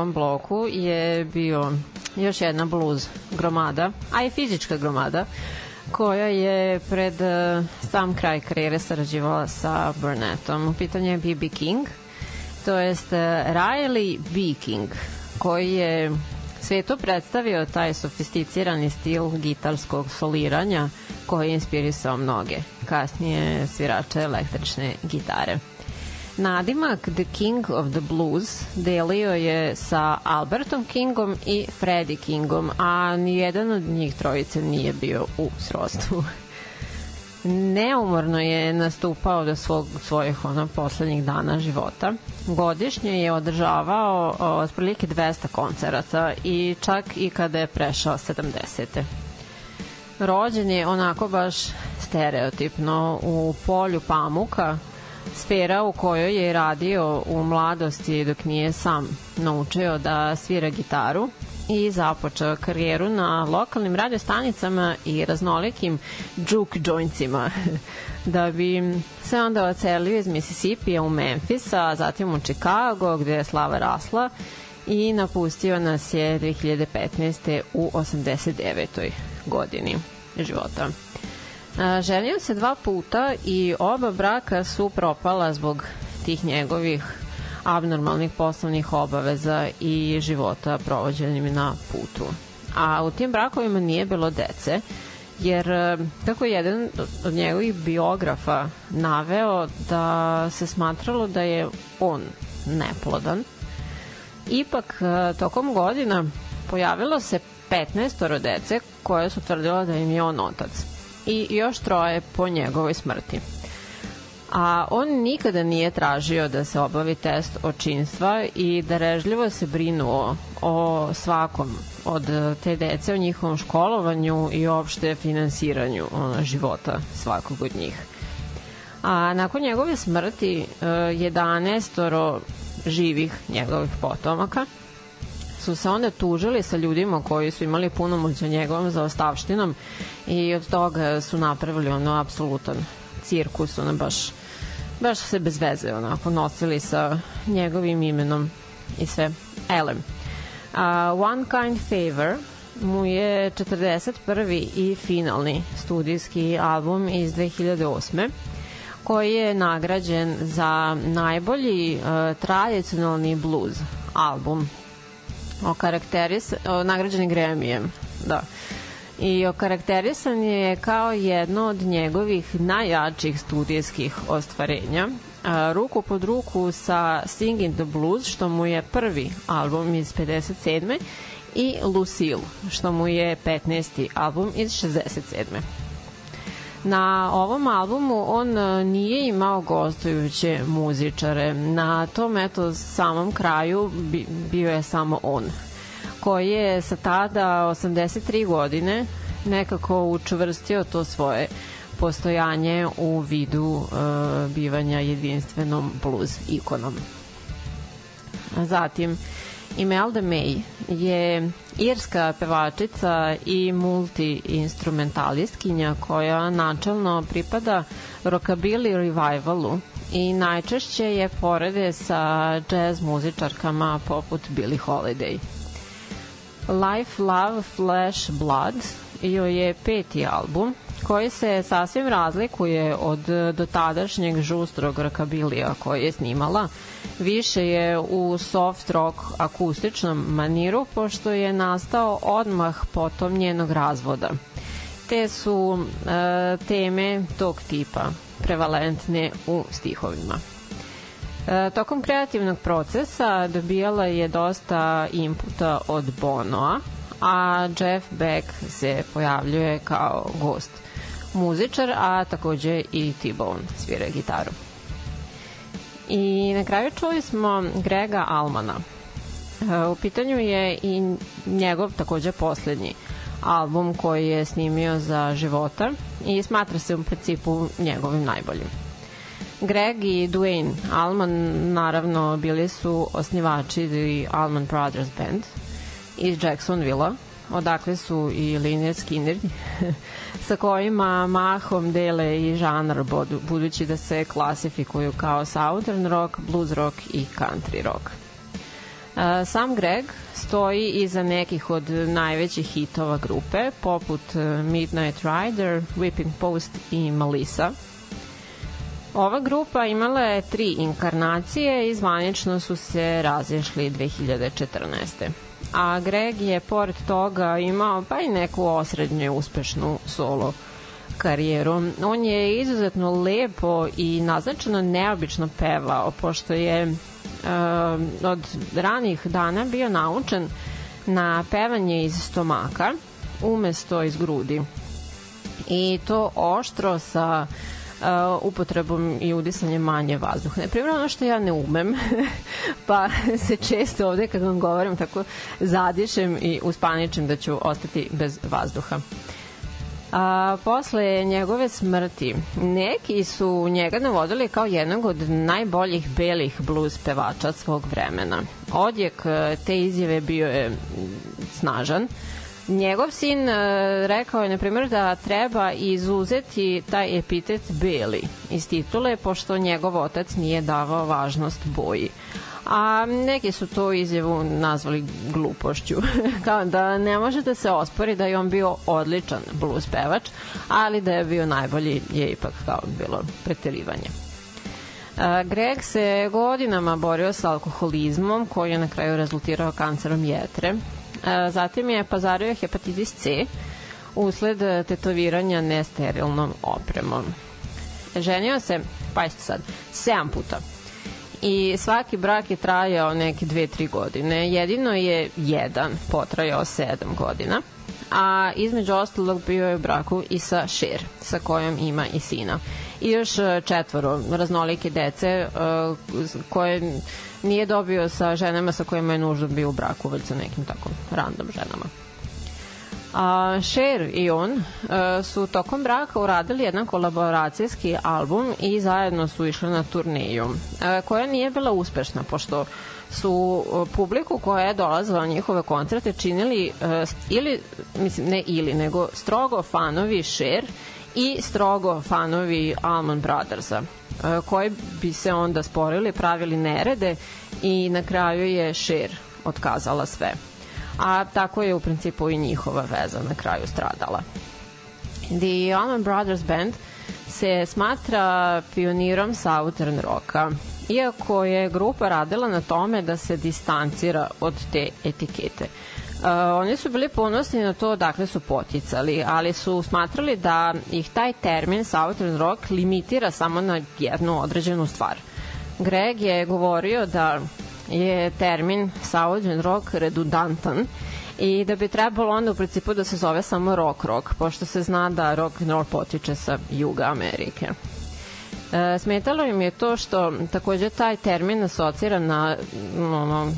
Ovom bloku je bio još jedna blues gromada, a i fizička gromada, koja je pred eh, sam kraj karijere sarađivala sa Burnettom. U pitanju je B.B. King, to jest eh, Riley B. King, koji je svetu predstavio taj sofisticirani stil gitarskog soliranja koji je inspirisao mnoge kasnije svirače električne gitare. Nadimak The King of the Blues delio je sa Albertom Kingom i Freddie Kingom, a nijedan od njih trojice nije bio u srodstvu. Neumorno je nastupao do svog, svojih ono, poslednjih dana života. Godišnje je održavao otprilike 200 koncerata i čak i kada je prešao 70. Rođen je onako baš stereotipno u polju pamuka, sfera u kojoj je radio u mladosti dok nije sam naučio da svira gitaru i započeo karijeru na lokalnim radiostanicama i raznolikim juke jointsima da bi se onda ocelio iz Mississippija u Memphis, a zatim u Chicago gde je slava rasla i napustio nas je 2015. u 89. godini života. Ženio se dva puta i oba braka su propala zbog tih njegovih abnormalnih poslovnih obaveza i života provođenim na putu. A u tim brakovima nije bilo dece, jer e, kako je jedan od njegovih biografa naveo da se smatralo da je on neplodan Ipak, e, tokom godina pojavilo se 15 dece koje su tvrdila da im je on otac i još troje po njegovoj smrti. A on nikada nije tražio da se obavi test očinstva i da režljivo se brinuo o svakom od te dece, o njihovom školovanju i opšte finansiranju ono, života svakog od njih. A nakon njegove smrti e, 11 živih njegovih potomaka su se onda tužili sa ljudima koji su imali puno moć za njegovom zaostavštinom i od toga su napravili ono apsolutan cirkus, ono baš baš su se bez veze onako nosili sa njegovim imenom i sve. Elem. Uh, One Kind Favor mu je 41. i finalni studijski album iz 2008 koji je nagrađen za najbolji uh, tradicionalni blues album o karakteris, o, nagrađeni Gremijem, da. I okarakterisan je kao jedno od njegovih najjačih studijskih ostvarenja, ruku pod ruku sa Singing the Blues, što mu je prvi album iz 57. i Lucille, što mu je 15. album iz 67. Na ovom albumu on e, nije imao gostujuće muzičare. Na tom eto samom kraju bi, bio je samo on koji je sa tada 83 godine nekako učvrstio to svoje postojanje u vidu e, bivanja jedinstvenom blues ikonom. Zatim, Imelda May je irska pevačica i multi-instrumentalistkinja koja načalno pripada rockabilly revivalu i najčešće je porede sa jazz muzičarkama poput Billie Holiday. Life, Love, Flesh, Blood joj je peti album koji se sasvim razlikuje od dotadašnjeg žustrog rakabilija koji je snimala. Više je u soft rock akustičnom maniru pošto je nastao odmah potom njenog razvoda. Te su e, teme tog tipa prevalentne u stihovima. E, tokom kreativnog procesa dobijala je dosta inputa od Bonoa, a Jeff Beck se pojavljuje kao gost muzičar, a takođe i T-Bone svira gitaru. I na kraju čuli smo Grega Almana. E, u pitanju je i njegov takođe poslednji album koji je snimio za života i smatra se u principu njegovim najboljim. Greg i Dwayne Allman naravno bili su osnivači The Allman Brothers Band iz Jacksonville-a, odakle su i Lynyrd Skinner, sa kojima mahom dele i žanar, budući da se klasifikuju kao southern rock, blues rock i country rock. Sam Greg stoji iza nekih od najvećih hitova grupe, poput Midnight Rider, Whipping Post i Melissa – Ova grupa imala je tri inkarnacije i zvanično su se razišli 2014. A Greg je pored toga imao pa i neku osrednje uspešnu solo karijeru. On je izuzetno lepo i naznačeno neobično pevao, pošto je uh, od ranih dana bio naučen na pevanje iz stomaka umesto iz grudi. I to oštro sa uh, uh, upotrebom i udisanjem manje vazduha. Naprimjer, ono što ja ne umem, pa se često ovde kad vam govorim tako zadišem i uspaničem da ću ostati bez vazduha. A, posle njegove smrti neki su njega navodili kao jednog od najboljih belih blues pevača svog vremena. Odjek e, te izjave bio je snažan, Njegov sin uh, rekao je, na primjer, da treba izuzeti taj epitet beli iz titule, pošto njegov otac nije davao važnost boji. A neki su to izjavu nazvali glupošću. Kao da ne može da se ospori da je on bio odličan blues pevač, ali da je bio najbolji je ipak kao bilo preterivanje. Greg se godinama borio sa alkoholizmom koji je na kraju rezultirao kancerom jetre E, zatim je pazario hepatitis C usled tetoviranja nesterilnom opremom. Ženio se, pa jeste sad, 7 puta i svaki brak je trajao neke dve, tri godine. Jedino je jedan potrajao sedam godina a između ostalog bio je u braku i sa Cher, sa kojom ima i sina. I još e, četvoro raznolike dece e, koje nije dobio sa ženama sa kojima je nužno bio u braku, već sa nekim tako random ženama. A Cher i on uh, su tokom braka uradili jedan kolaboracijski album i zajedno su išli na turneju, uh, koja nije bila uspešna, pošto su uh, publiku koja je dolazila na njihove koncerte činili ili, mislim, ne ili, nego strogo fanovi Cher i strogo fanovi Alman Brothersa koji bi se onda sporili, pravili nerede i na kraju je Cher otkazala sve a tako je u principu i njihova veza na kraju stradala. The Allman Brothers Band se smatra pionirom Southern rocka, iako je grupa radila na tome da se distancira od te etikete. Uh, oni su bili ponosni na to dakle su poticali, ali su smatrali da ih taj termin Southern rock limitira samo na jednu određenu stvar. Greg je govorio da je termin Southern rock redundantan i da bi trebalo onda u principu da se zove samo rock rock, pošto se zna da rock and roll potiče sa juga Amerike. E, smetalo im je to što takođe taj termin asocira na ono,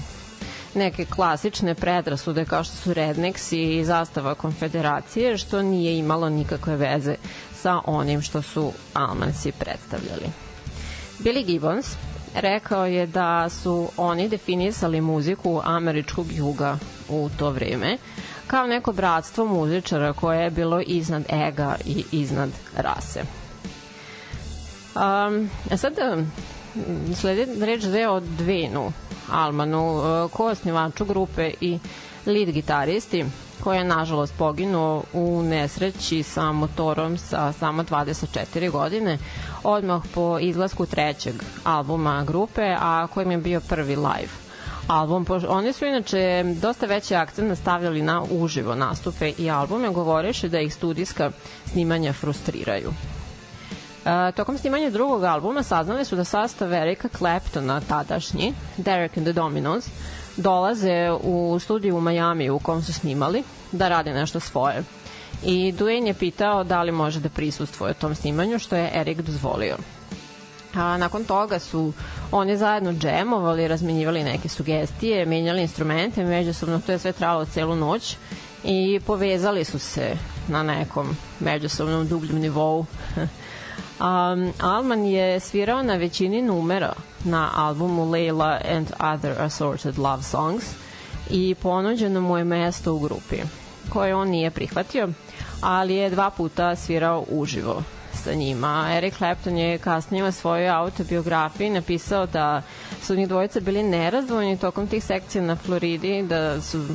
neke klasične predrasude kao što su Rednex i zastava konfederacije, što nije imalo nikakve veze sa onim što su Almansi predstavljali. Billy Gibbons, rekao je da su oni definisali muziku američkog juga u to vreme kao neko bratstvo muzičara koje je bilo iznad ega i iznad rase. Um, sad sledi reč dve o Dvenu Almanu, uh, ko osnivaču grupe i lead gitaristi koji je nažalost poginuo u nesreći sa motorom sa samo 24 godine odmah po izlasku trećeg albuma grupe, a kojim je bio prvi live album. Oni su inače dosta veći akcent nastavljali na uživo nastupe i albume, govoreši da ih studijska snimanja frustriraju. E, tokom snimanja drugog albuma saznali su da sastav Erika Claptona, tadašnji, Derek and the Dominos, dolaze u studiju u Majami u kom su snimali da rade nešto svoje. I Dwayne je pitao da li može da prisustvuje tom snimanju, što je Erik dozvolio. A nakon toga su oni zajedno džemovali, razmenjivali neke sugestije, menjali instrumente, međusobno to je sve trajalo celu noć i povezali su se na nekom međusobnom dubljem nivou. Um, Alman je svirao na većini numera na albumu Layla and Other Assorted Love Songs i ponuđeno mu je mesto u grupi, koje on nije prihvatio, ali je dva puta svirao uživo sa njima. Eric Clapton je kasnije u svojoj autobiografiji napisao da su njih dvojica bili nerazdvojni tokom tih sekcija na Floridi, da su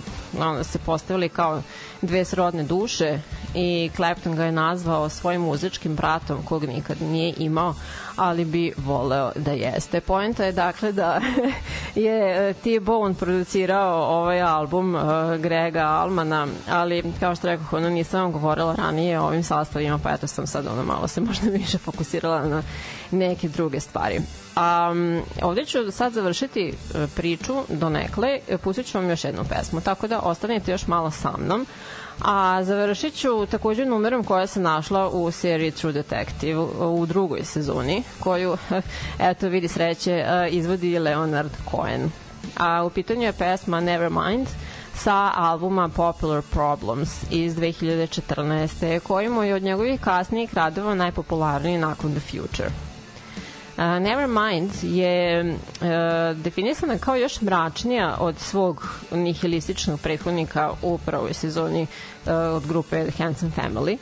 se postavili kao dve srodne duše i Clapton ga je nazvao svojim muzičkim bratom kog nikad nije imao, ali bi voleo da jeste. Poenta je dakle da je T-Bone producirao ovaj album uh, Grega Almana, ali kao što rekao, ono nisam vam govorila ranije o ovim sastavima, pa eto sam sad ono malo se možda više fokusirala na neke druge stvari. Um, ovde ću sad završiti uh, priču do nekle, pustit ću vam još jednu pesmu, tako da ostanite još malo sa mnom. A završit ću takođe numerom koja se našla u seriji True Detective u drugoj sezoni, koju, eto vidi sreće, izvodi Leonard Cohen. A u pitanju je pesma Nevermind sa albuma Popular Problems iz 2014. koji je od njegovih kasnijih radova najpopularniji nakon The Future. Uh, Nevermind je uh, definisana kao još mračnija od svog nihilističnog prethodnika u prvoj sezoni uh, od grupe Hanson Family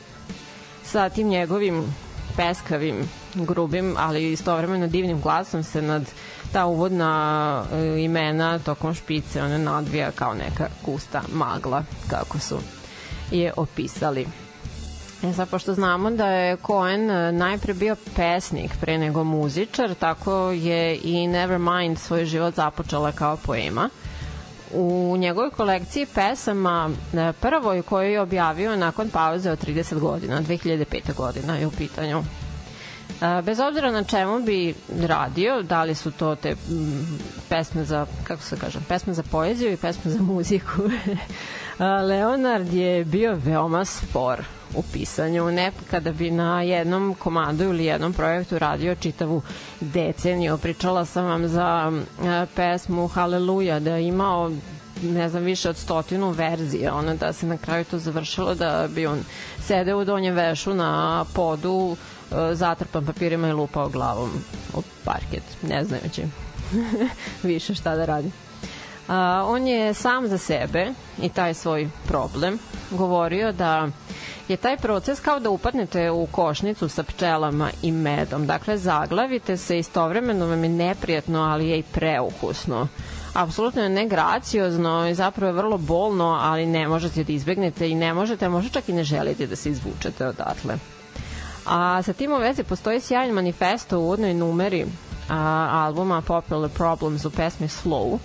sa tim njegovim peskavim, grubim, ali istovremeno divnim glasom se nad ta uvodna uh, imena tokom špice one nadvija kao neka gusta magla, kako su je opisali. E sad, pošto znamo da je Cohen e, najpre bio pesnik pre nego muzičar, tako je i Nevermind svoj život započela kao poema. U njegovoj kolekciji pesama, e, prvoj koju je objavio nakon pauze od 30 godina, 2005. godina je u pitanju. Bez obzira na čemu bi radio, da li su to te mm, pesme za, kako se kaže, pesme za poeziju i pesme za muziku, Leonard je bio veoma spor u pisanju. Ne kada bi na jednom komadu ili jednom projektu radio čitavu deceniju. Pričala sam vam za a, pesmu Haleluja da je imao ne znam, više od stotinu verzija, ono da se na kraju to završilo da bi on sedeo u donjem vešu na podu, e, zatrpan papirima i lupao glavom u parket, ne znajući više šta da radi. A, on je sam za sebe i taj svoj problem govorio da je taj proces kao da upadnete u košnicu sa pčelama i medom. Dakle, zaglavite se, istovremeno vam je neprijatno, ali je i preukusno apsolutno je negraciozno i zapravo je vrlo bolno, ali ne možete da izbegnete i ne možete, možda čak i ne želite da se izvučete odatle. A sa tim u vezi postoji sjajan manifesto u uvodnoj numeri a, albuma Popular Problems u pesmi Slow.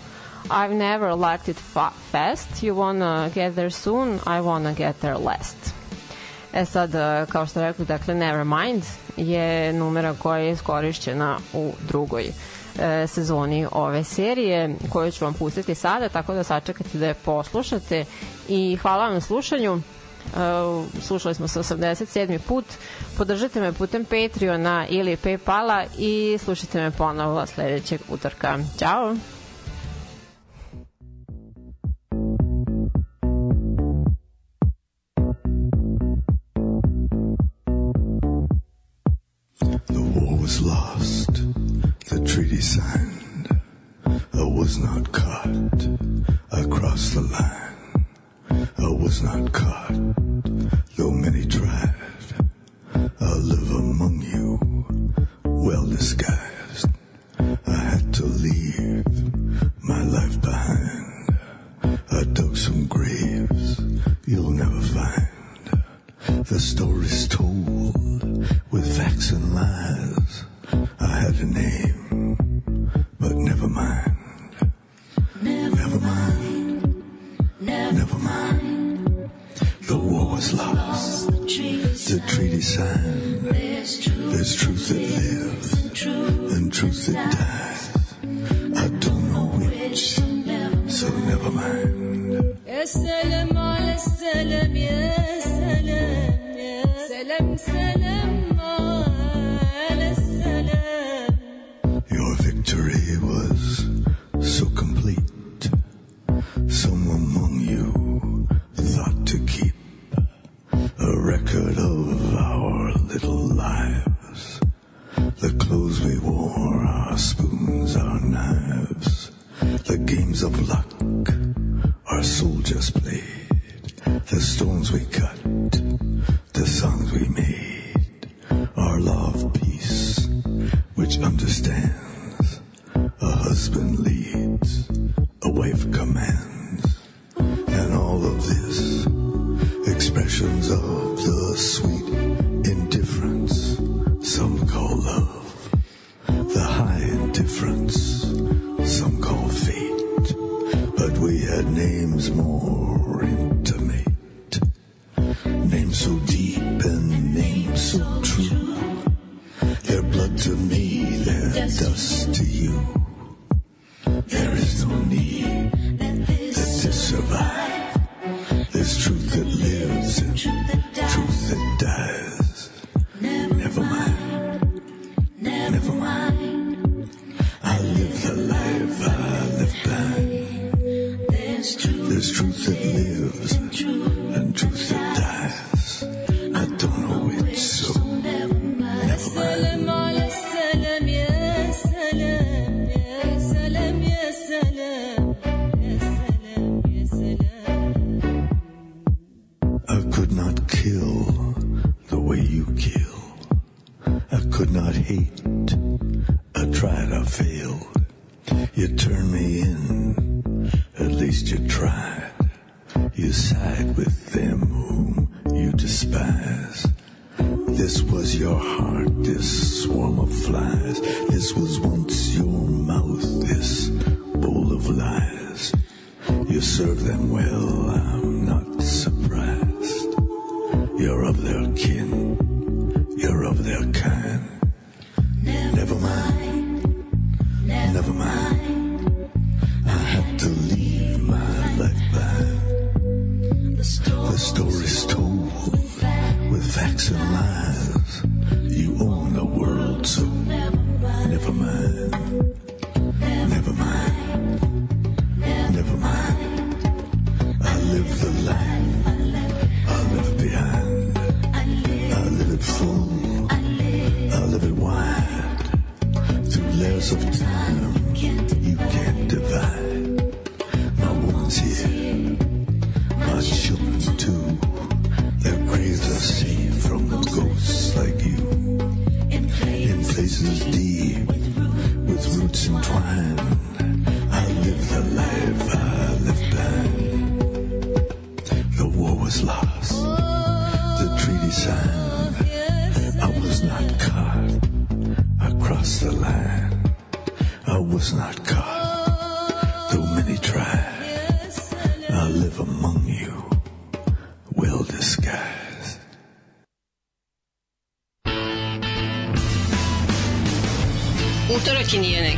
I've never liked it fa fast, you wanna get there soon, I wanna get there last. E sad, a, kao što rekli, dakle, Nevermind je numera koja je iskorišćena u drugoj e, sezoni ove serije koju ću vam pustiti sada, tako da sačekate da je poslušate i hvala vam na slušanju. Uh, slušali smo se 87. put podržite me putem Patreona ili Paypala i slušajte me ponovo sledećeg utorka. Ćao! Their dust to you. There is no need that this survive. There's truth that lives and truth that dies. Never mind. Never mind. I live the life I live by. There's truth There's truth that lives and truth that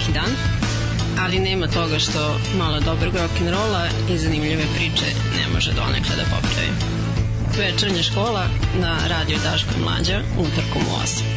neki dan, ali nema toga što malo dobrog rock'n'rolla i zanimljive priče ne može donekle da popravi. Večernja škola na Radio Daško Mlađa utorkom u 8.